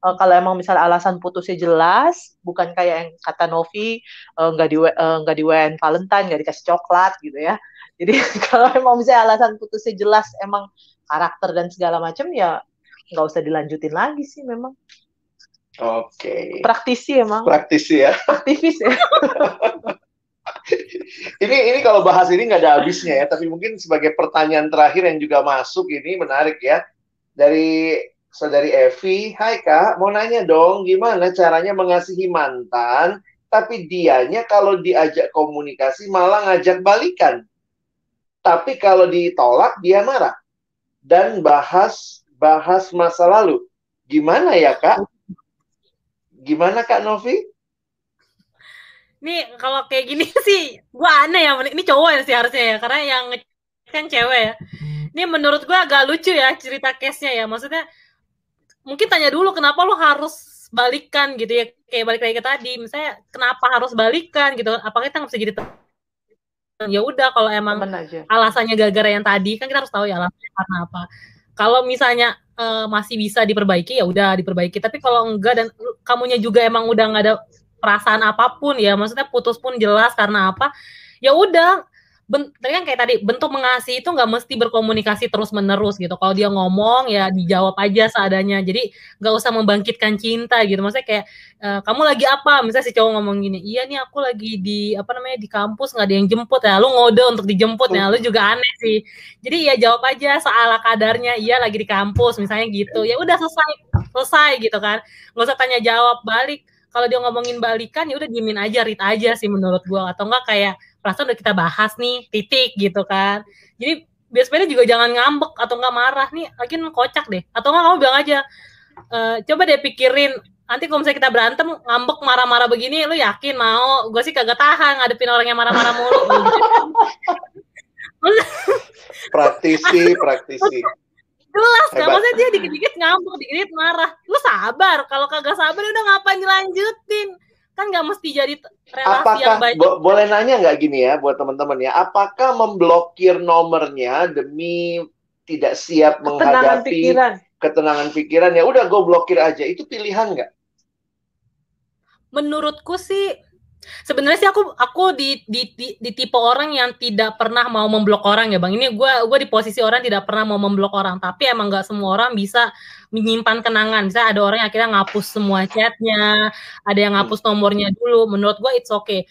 uh, kalau emang misalnya alasan putusnya jelas, bukan kayak yang kata Novi nggak uh, di nggak uh, di WN Valentine, nggak dikasih coklat gitu ya. Jadi kalau emang misalnya alasan putusnya jelas, emang karakter dan segala macam ya nggak usah dilanjutin lagi sih memang. Oke. Okay. Praktisi emang. Praktisi ya. Aktivis ya. ini ini kalau bahas ini nggak ada habisnya ya, tapi mungkin sebagai pertanyaan terakhir yang juga masuk ini menarik ya dari saudari Evi. Hai kak, mau nanya dong, gimana caranya mengasihi mantan, tapi dianya kalau diajak komunikasi malah ngajak balikan. Tapi kalau ditolak dia marah dan bahas bahas masa lalu. Gimana ya kak? Gimana Kak Novi? Nih kalau kayak gini sih gua aneh ya. Ini cowok ya sih harusnya ya karena yang kan cewek ya. Ini menurut gua agak lucu ya cerita case-nya ya. Maksudnya mungkin tanya dulu kenapa lu harus balikan gitu ya. Kayak balik lagi ke tadi. Misalnya kenapa harus balikan gitu. Apakah kita nggak bisa jadi ya udah kalau emang alasannya gara-gara yang tadi kan kita harus tahu ya alasannya karena apa. Kalau misalnya uh, masih bisa diperbaiki ya udah diperbaiki. Tapi kalau enggak dan kamunya juga emang udah nggak ada perasaan apa pun ya. Maksudnya putus pun jelas karena apa ya udah tadi kan kayak tadi bentuk mengasihi itu nggak mesti berkomunikasi terus menerus gitu. Kalau dia ngomong ya dijawab aja seadanya. Jadi nggak usah membangkitkan cinta gitu. Maksudnya kayak e, kamu lagi apa? Misalnya si cowok ngomong gini iya nih aku lagi di apa namanya di kampus nggak ada yang jemput ya. Lu ngode untuk dijemput ya lu juga aneh sih. Jadi ya jawab aja soal kadarnya iya lagi di kampus misalnya gitu. Ya udah selesai selesai gitu kan. Nggak usah tanya jawab balik. Kalau dia ngomongin balikan ya udah diemin aja read aja sih menurut gua. Atau enggak kayak perasaan udah kita bahas nih titik gitu kan. Jadi biasanya juga jangan ngambek atau nggak marah nih lagi kocak deh. Atau nggak kamu bilang aja e, coba deh pikirin nanti kalau misalnya kita berantem ngambek marah-marah begini lu yakin mau? Gue sih kagak tahan ngadepin orang yang marah-marah mulu. Praktisi praktisi. Jelas kan maksudnya dia dikit-dikit ngambek dikit-dikit marah. Lu sabar kalau kagak sabar udah ngapain dilanjutin kan nggak mesti jadi relasi apakah, yang baik. Bo boleh nanya nggak gini ya buat teman-teman ya, apakah memblokir nomornya demi tidak siap ketenangan menghadapi pikiran. ketenangan pikiran ya udah gue blokir aja itu pilihan nggak? Menurutku sih Sebenarnya sih aku aku di, di di di tipe orang yang tidak pernah mau memblok orang ya bang. Ini gue gue di posisi orang tidak pernah mau memblok orang. Tapi emang nggak semua orang bisa menyimpan kenangan. Bisa ada orang yang akhirnya ngapus semua chatnya, ada yang ngapus nomornya dulu. Menurut gue it's okay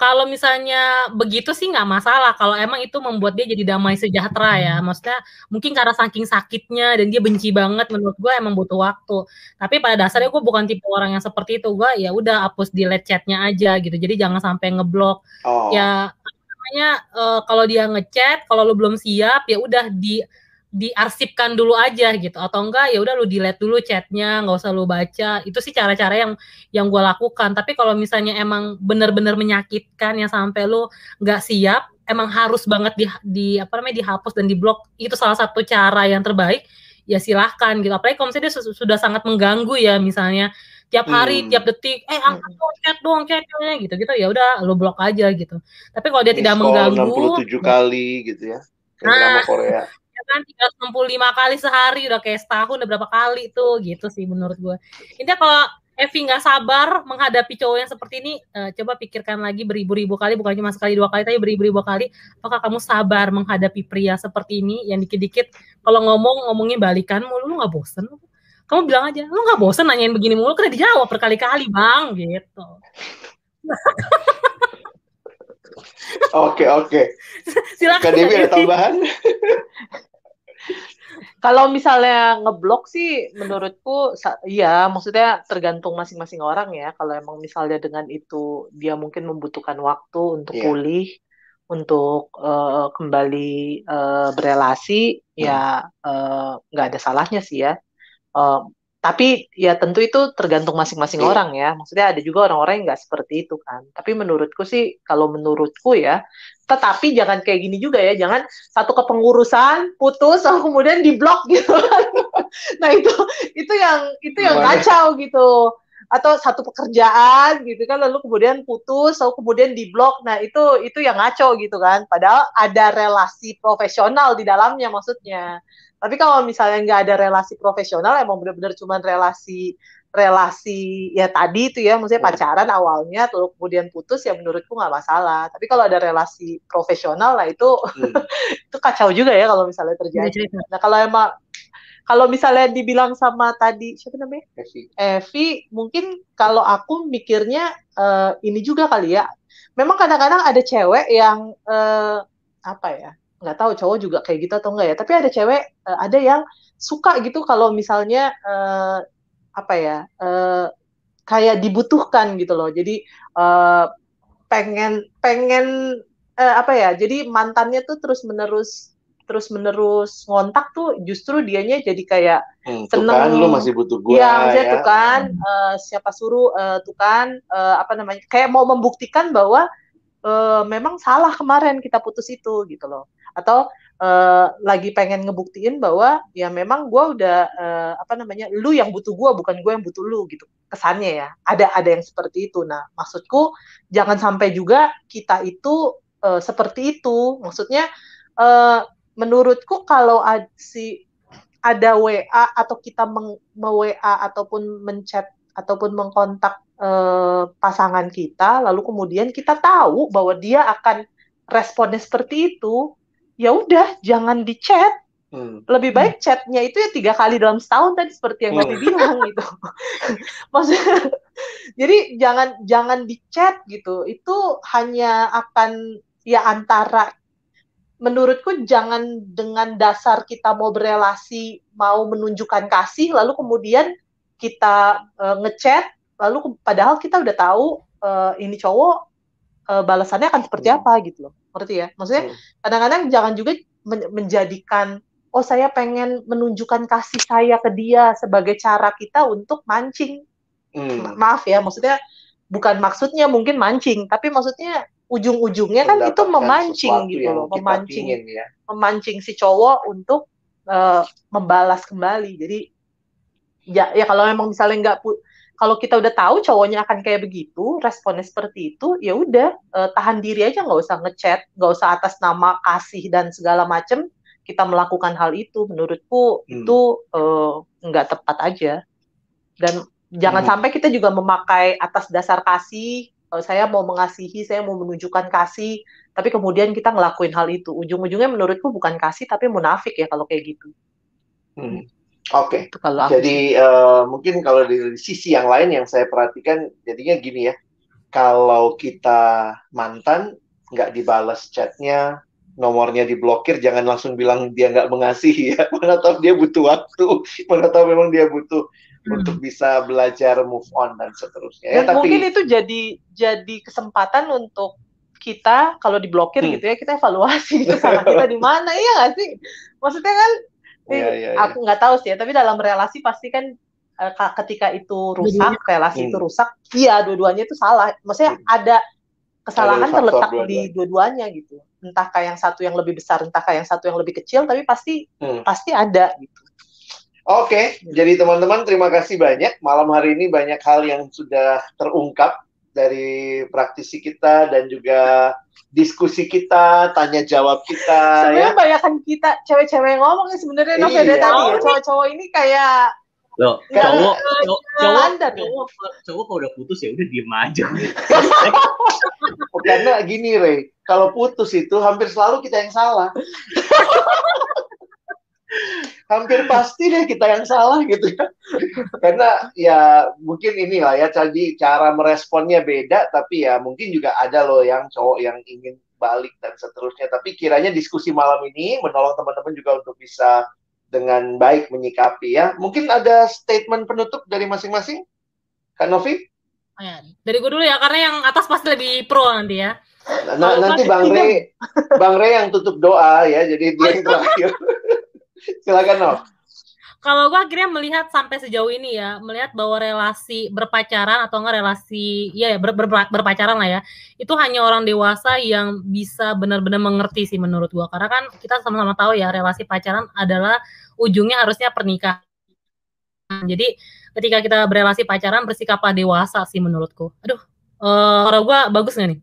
kalau misalnya begitu sih nggak masalah. Kalau emang itu membuat dia jadi damai sejahtera ya. Maksudnya mungkin karena saking sakitnya dan dia benci banget menurut gue emang butuh waktu. Tapi pada dasarnya gue bukan tipe orang yang seperti itu. Gue ya udah hapus delete chatnya aja gitu. Jadi jangan sampai ngeblok. Oh. ya namanya uh, kalau dia ngechat kalau lu belum siap ya udah di diarsipkan dulu aja gitu. Atau enggak ya udah lu delete dulu chatnya nggak usah lu baca. Itu sih cara-cara yang yang gue lakukan. Tapi kalau misalnya emang bener-bener menyakitkan ya sampai lu nggak siap emang harus banget di, di apa namanya dihapus dan diblok itu salah satu cara yang terbaik ya silahkan gitu. Apalagi kalau misalnya dia sudah sangat mengganggu ya misalnya tiap hari hmm. tiap detik eh angkat hmm. dong chat dong chatnya gitu gitu ya udah lu blok aja gitu. Tapi kalau dia Miss tidak mengganggu 67 kali gitu ya kayak nah, Korea kan tinggal 65 kali sehari udah kayak setahun udah berapa kali tuh gitu sih menurut gue intinya kalau Evi nggak sabar menghadapi cowok yang seperti ini uh, coba pikirkan lagi beribu-ribu kali bukan cuma sekali dua kali tapi beribu-ribu kali apakah kamu sabar menghadapi pria seperti ini yang dikit-dikit kalau ngomong ngomongin balikan mulu lu nggak bosen kamu bilang aja lu nggak bosen nanyain begini mulu kan dijawab berkali-kali bang gitu Oke oke. Silakan. Kak Dewi ada tambahan? Kalau misalnya ngeblok sih menurutku iya maksudnya tergantung masing-masing orang ya. Kalau emang misalnya dengan itu dia mungkin membutuhkan waktu untuk yeah. pulih, untuk uh, kembali uh, berelasi hmm. ya nggak uh, ada salahnya sih ya. Uh, tapi ya tentu itu tergantung masing-masing yeah. orang ya. Maksudnya ada juga orang-orang yang nggak seperti itu kan. Tapi menurutku sih kalau menurutku ya tetapi jangan kayak gini juga ya. Jangan satu kepengurusan putus lalu kemudian diblok gitu nah itu itu yang itu yang kacau gitu. Atau satu pekerjaan gitu kan lalu kemudian putus lalu kemudian diblok. Nah itu itu yang ngaco gitu kan. Padahal ada relasi profesional di dalamnya maksudnya Tapi kalau misalnya nggak ada relasi profesional, emang benar-benar cuma relasi relasi ya tadi itu ya, maksudnya Hmm. pacaran awalnya, terus kemudian putus ya menurutku nggak masalah. Tapi kalau ada relasi profesional lah itu Hmm. itu kacau juga ya kalau misalnya Ada terjadi. Nah kalau emang kalau misalnya dibilang sama tadi siapa namanya Evi. Evi, mungkin kalau aku mikirnya eh, ini juga kali ya. Memang kadang-kadang ada cewek yang eh, apa ya? Nggak tahu cowok juga kayak gitu atau enggak ya. Tapi ada cewek eh, ada yang suka gitu kalau misalnya eh, apa ya? eh, kayak dibutuhkan gitu loh. Jadi eh, pengen pengen eh, apa ya? Jadi mantannya tuh terus-menerus terus-menerus ngontak tuh justru dianya jadi kayak Hmm, tuh Seneng. kan lu masih butuh gua maksudnya ya. tuh kan eh, siapa suruh eh, tuh kan eh, apa namanya kayak mau membuktikan bahwa eh, memang salah kemarin kita putus itu gitu loh. Atau eh, lagi pengen ngebuktiin bahwa ya memang gua udah eh, apa namanya lu yang butuh gua bukan gue yang butuh lu gitu kesannya ya. Ada ada yang seperti itu. Nah, maksudku jangan sampai juga kita itu eh, seperti itu. Maksudnya eh, menurutku kalau ad- si ada WA atau kita meng, WA ataupun menchat ataupun mengkontak eh, pasangan kita, lalu kemudian kita tahu bahwa dia akan responnya seperti itu, ya udah jangan di chat. Hmm. Lebih baik chatnya itu ya tiga kali dalam setahun tadi seperti yang Hmm. bilang gitu. Maksudnya, jadi jangan jangan di chat gitu. Itu hanya akan ya antara menurutku jangan dengan dasar kita mau berelasi, mau menunjukkan kasih, lalu kemudian kita eh, ngechat, lalu padahal kita udah tahu eh, ini cowok eh, balasannya akan seperti Hmm. apa gitu loh, ngerti ya? Maksudnya Hmm. kadang-kadang jangan juga men- menjadikan oh saya pengen menunjukkan kasih saya ke dia sebagai cara kita untuk mancing. Hmm. Ma- Maaf ya, maksudnya bukan maksudnya mungkin mancing, tapi maksudnya ujung-ujungnya kan itu memancing gitu loh, memancing pingin ya. memancing si cowok untuk eh, membalas kembali. Jadi ya ya kalau memang misalnya nggak kalau kita udah tahu cowoknya akan kayak begitu, responnya seperti itu, ya udah eh, tahan diri aja nggak usah ngechat, nggak usah atas nama kasih dan segala macem kita melakukan hal itu. Menurutku Hmm. itu eh, nggak tepat aja. Dan jangan Hmm. sampai kita juga memakai atas dasar kasih. eh, saya mau mengasihi, saya mau menunjukkan kasih, tapi kemudian kita ngelakuin hal itu. Ujung-ujungnya menurutku bukan kasih tapi munafik ya kalau kayak gitu. Hmm. Oke. Kalau sih. Jadi eh, mungkin kalau dari sisi yang lain yang saya perhatikan jadinya gini ya. Kalau kita mantan nggak dibalas chatnya, nomornya diblokir, jangan langsung bilang dia nggak mengasihi ya. Mana tahu dia butuh waktu, mana tahu memang dia butuh Hmm. untuk bisa belajar move on dan seterusnya. Ya, Dan tapi mungkin itu jadi jadi kesempatan untuk kita kalau diblokir Hmm. gitu ya kita evaluasi kesalahan kita di mana iya nggak sih? Maksudnya kan Eh, iya, iya. aku nggak tahu sih ya, tapi dalam relasi pasti kan eh, ka- ketika itu rusak, relasi itu Hmm. rusak, iya dua-duanya itu salah. Maksudnya ada kesalahan Ada terletak dua-duanya. di dua-duanya gitu. Entahkah yang satu yang lebih besar, entahkah yang satu yang lebih kecil, tapi pasti Hmm. pasti ada gitu. Oke, jadi teman-teman terima kasih banyak. Malam hari ini banyak hal yang sudah terungkap dari praktisi kita dan juga diskusi kita, tanya jawab kita ya. Sebenarnya banyakan kita cewek-cewek yang ngomong ya sebenarnya ya Iya. tadi ya. Cowok-cowok ini kayak Loh, cowok, cowok, cowok, ya. cowok, cowok kalau udah putus ya udah diem aja. Karena gini, Rey, kalau putus itu hampir selalu kita yang salah. hampir pasti deh kita yang salah gitu ya. Karena ya mungkin inilah ya tadi cara meresponnya beda, tapi ya mungkin juga ada loh yang cowok yang ingin balik dan seterusnya. Tapi kiranya diskusi malam ini menolong teman-teman juga untuk bisa dengan baik menyikapi ya. Mungkin ada statement penutup dari masing-masing? Kak Novi? Oh ya, dari gue dulu ya, karena yang atas pasti lebih pro nanti ya. Nah, nanti Bang. Rey, Bang Rey yang tutup doa ya, jadi dia yang terakhir. Silakan Nov. Kalau gue akhirnya melihat sampai sejauh ini ya, melihat bahwa relasi berpacaran atau enggak relasi, ya ya, ber- ber- berpacaran lah ya, itu hanya orang dewasa yang bisa benar-benar mengerti sih menurut gue. Karena kan kita sama-sama tahu ya, relasi pacaran adalah ujungnya harusnya pernikahan. Jadi ketika kita berelasi pacaran bersikaplah dewasa sih menurutku. Aduh, eh kalau gue bagus nggak nih?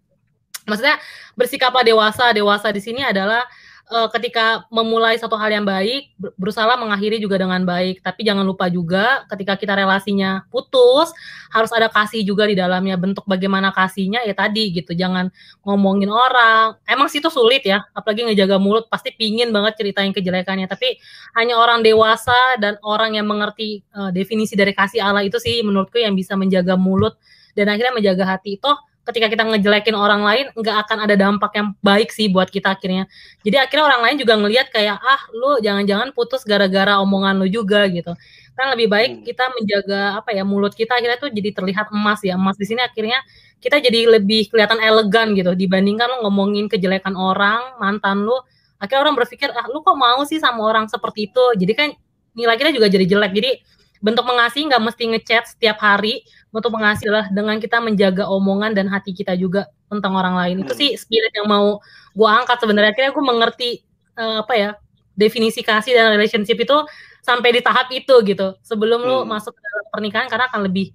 Maksudnya bersikaplah dewasa. Dewasa di sini adalah uh, ketika memulai satu hal yang baik, berusaha mengakhiri juga dengan baik. Tapi jangan lupa juga ketika kita relasinya putus, harus ada kasih juga di dalamnya. Bentuk bagaimana kasihnya ya tadi gitu. Jangan ngomongin orang. Emang sih itu sulit ya, apalagi ngejaga mulut. Pasti pingin banget ceritain kejelekannya. Tapi hanya orang dewasa dan orang yang mengerti uh, definisi dari kasih Allah itu sih menurutku yang bisa menjaga mulut dan akhirnya menjaga hati. Toh ketika kita ngejelekin orang lain nggak akan ada dampak yang baik sih buat kita akhirnya. Jadi akhirnya orang lain juga ngelihat kayak ah lu jangan-jangan putus gara-gara omongan lu juga gitu. Kan lebih baik hmm. kita menjaga apa ya mulut kita akhirnya tuh jadi terlihat emas ya. Emas di sini akhirnya kita jadi lebih kelihatan elegan gitu dibandingkan lu ngomongin kejelekan orang, mantan lu. Akhirnya orang berpikir ah lu kok mau sih sama orang seperti itu. Jadi kan nilai kita juga jadi jelek. Jadi bentuk mengasihi nggak mesti ngechat setiap hari bentuk mengasihi adalah dengan kita menjaga omongan dan hati kita juga tentang orang lain. Itu sih spirit yang mau gue angkat sebenarnya. Akhirnya gue mengerti uh, apa ya definisi kasih dan relationship itu sampai di tahap itu gitu. Sebelum hmm. lu masuk ke dalam pernikahan karena akan lebih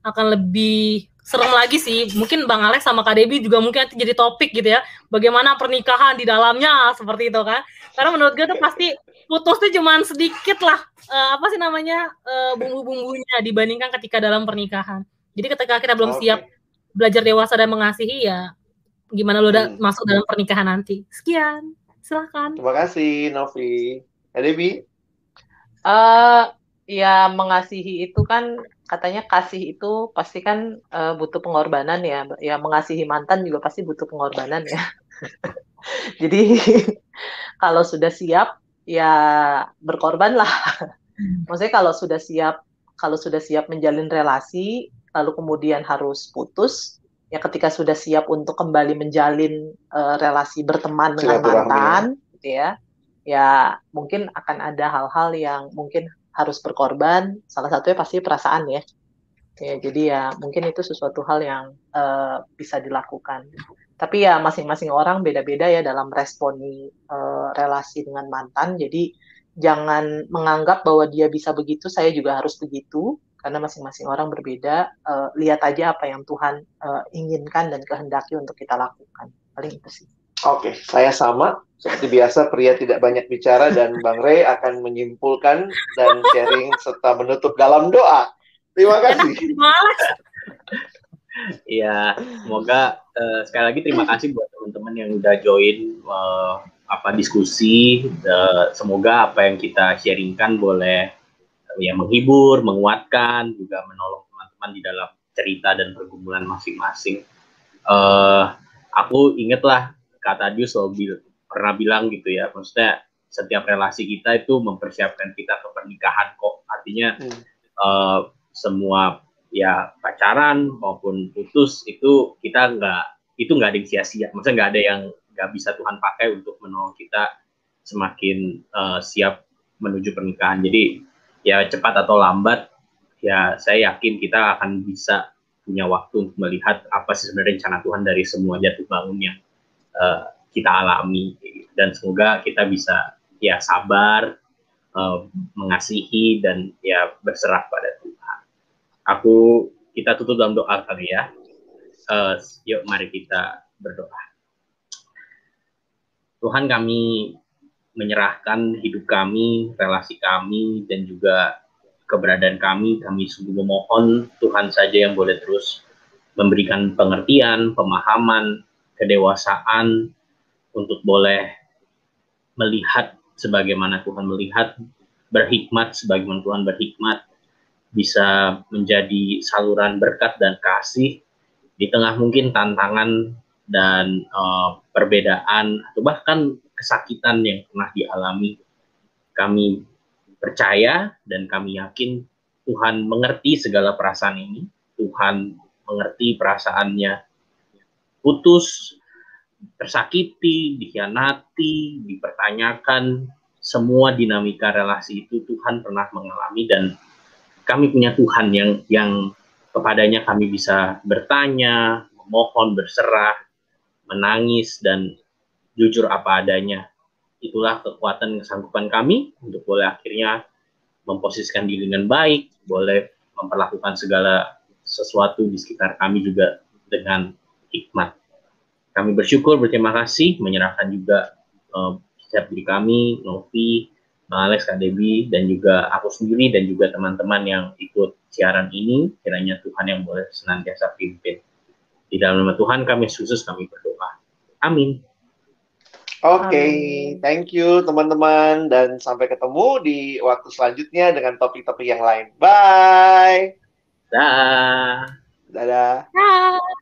akan lebih serem lagi sih. Mungkin bang Alex sama kak Debbie juga mungkin nanti jadi topik gitu ya. Bagaimana pernikahan di dalamnya seperti itu kan. Karena menurut gue tuh pasti putus tuh cuman sedikit lah uh, apa sih namanya uh, bumbu-bumbunya dibandingkan ketika dalam pernikahan. Jadi ketika kita belum okay. siap belajar dewasa dan mengasihi ya gimana lo udah hmm. masuk dalam pernikahan nanti. Sekian, silahkan. Terima kasih Novi. Debbie? Uh, ya mengasihi itu kan katanya kasih itu pasti kan uh, butuh pengorbanan ya. Ya mengasihi mantan juga pasti butuh pengorbanan ya. Jadi kalau sudah siap ya berkorban lah. Hmm. Maksudnya kalau sudah siap kalau sudah siap menjalin relasi lalu kemudian harus putus ya ketika sudah siap untuk kembali menjalin uh, relasi berteman dengan mantan gitu ya ya mungkin akan ada hal-hal yang mungkin harus berkorban salah satunya pasti perasaan ya ya jadi ya mungkin itu sesuatu hal yang uh, bisa dilakukan tapi ya masing-masing orang beda-beda ya dalam responi uh, relasi dengan mantan jadi jangan menganggap bahwa dia bisa begitu saya juga harus begitu karena masing-masing orang berbeda uh, lihat aja apa yang Tuhan uh, inginkan dan kehendaki untuk kita lakukan paling itu sih Oke, saya sama. Seperti biasa, pria tidak banyak bicara dan Bang Ray akan menyimpulkan dan sharing serta menutup dalam doa. Terima kasih. Iya, semoga uh, sekali lagi terima kasih buat teman-teman yang udah join uh, apa diskusi. Uh, semoga apa yang kita sharingkan boleh uh, ya menghibur, menguatkan, juga menolong teman-teman di dalam cerita dan pergumulan masing-masing. Uh, aku ingatlah kata Dius selalu pernah bilang gitu ya, maksudnya setiap relasi kita itu mempersiapkan kita ke pernikahan kok. Artinya hmm. uh, semua ya pacaran maupun putus itu kita nggak itu nggak ada yang sia-sia. Maksudnya nggak ada yang nggak bisa Tuhan pakai untuk menolong kita semakin uh, siap menuju pernikahan. Jadi ya cepat atau lambat ya saya yakin kita akan bisa punya waktu untuk melihat apa sih sebenarnya rencana Tuhan dari semua jatuh bangun yang uh, kita alami. Dan semoga kita bisa ya sabar uh, mengasihi dan ya berserah pada Tuhan aku kita tutup dalam doa kali ya. Uh, yuk mari kita berdoa. Tuhan kami menyerahkan hidup kami, relasi kami, dan juga keberadaan kami. Kami sungguh memohon Tuhan saja yang boleh terus memberikan pengertian, pemahaman, kedewasaan untuk boleh melihat sebagaimana Tuhan melihat, berhikmat sebagaimana Tuhan berhikmat, bisa menjadi saluran berkat dan kasih di tengah mungkin tantangan dan uh, perbedaan atau bahkan kesakitan yang pernah dialami. Kami percaya dan kami yakin Tuhan mengerti segala perasaan ini. Tuhan mengerti perasaannya putus, tersakiti, dikhianati, dipertanyakan, semua dinamika relasi itu Tuhan pernah mengalami dan kami punya Tuhan yang yang kepadanya kami bisa bertanya, memohon, berserah, menangis dan jujur apa adanya. Itulah kekuatan kesanggupan kami untuk boleh akhirnya memposisikan diri dengan baik, boleh memperlakukan segala sesuatu di sekitar kami juga dengan hikmat. Kami bersyukur, berterima kasih, menyerahkan juga uh, setiap diri kami, Novi, Bang Alex, Kak Debi, dan juga aku sendiri dan juga teman-teman yang ikut siaran ini. Kiranya Tuhan yang boleh senantiasa pimpin. Di dalam nama Tuhan kami khusus kami berdoa. Amin. Oke, okay, thank you teman-teman dan sampai ketemu di waktu selanjutnya dengan topik-topik yang lain. Bye. Dah. Dadah. Dah.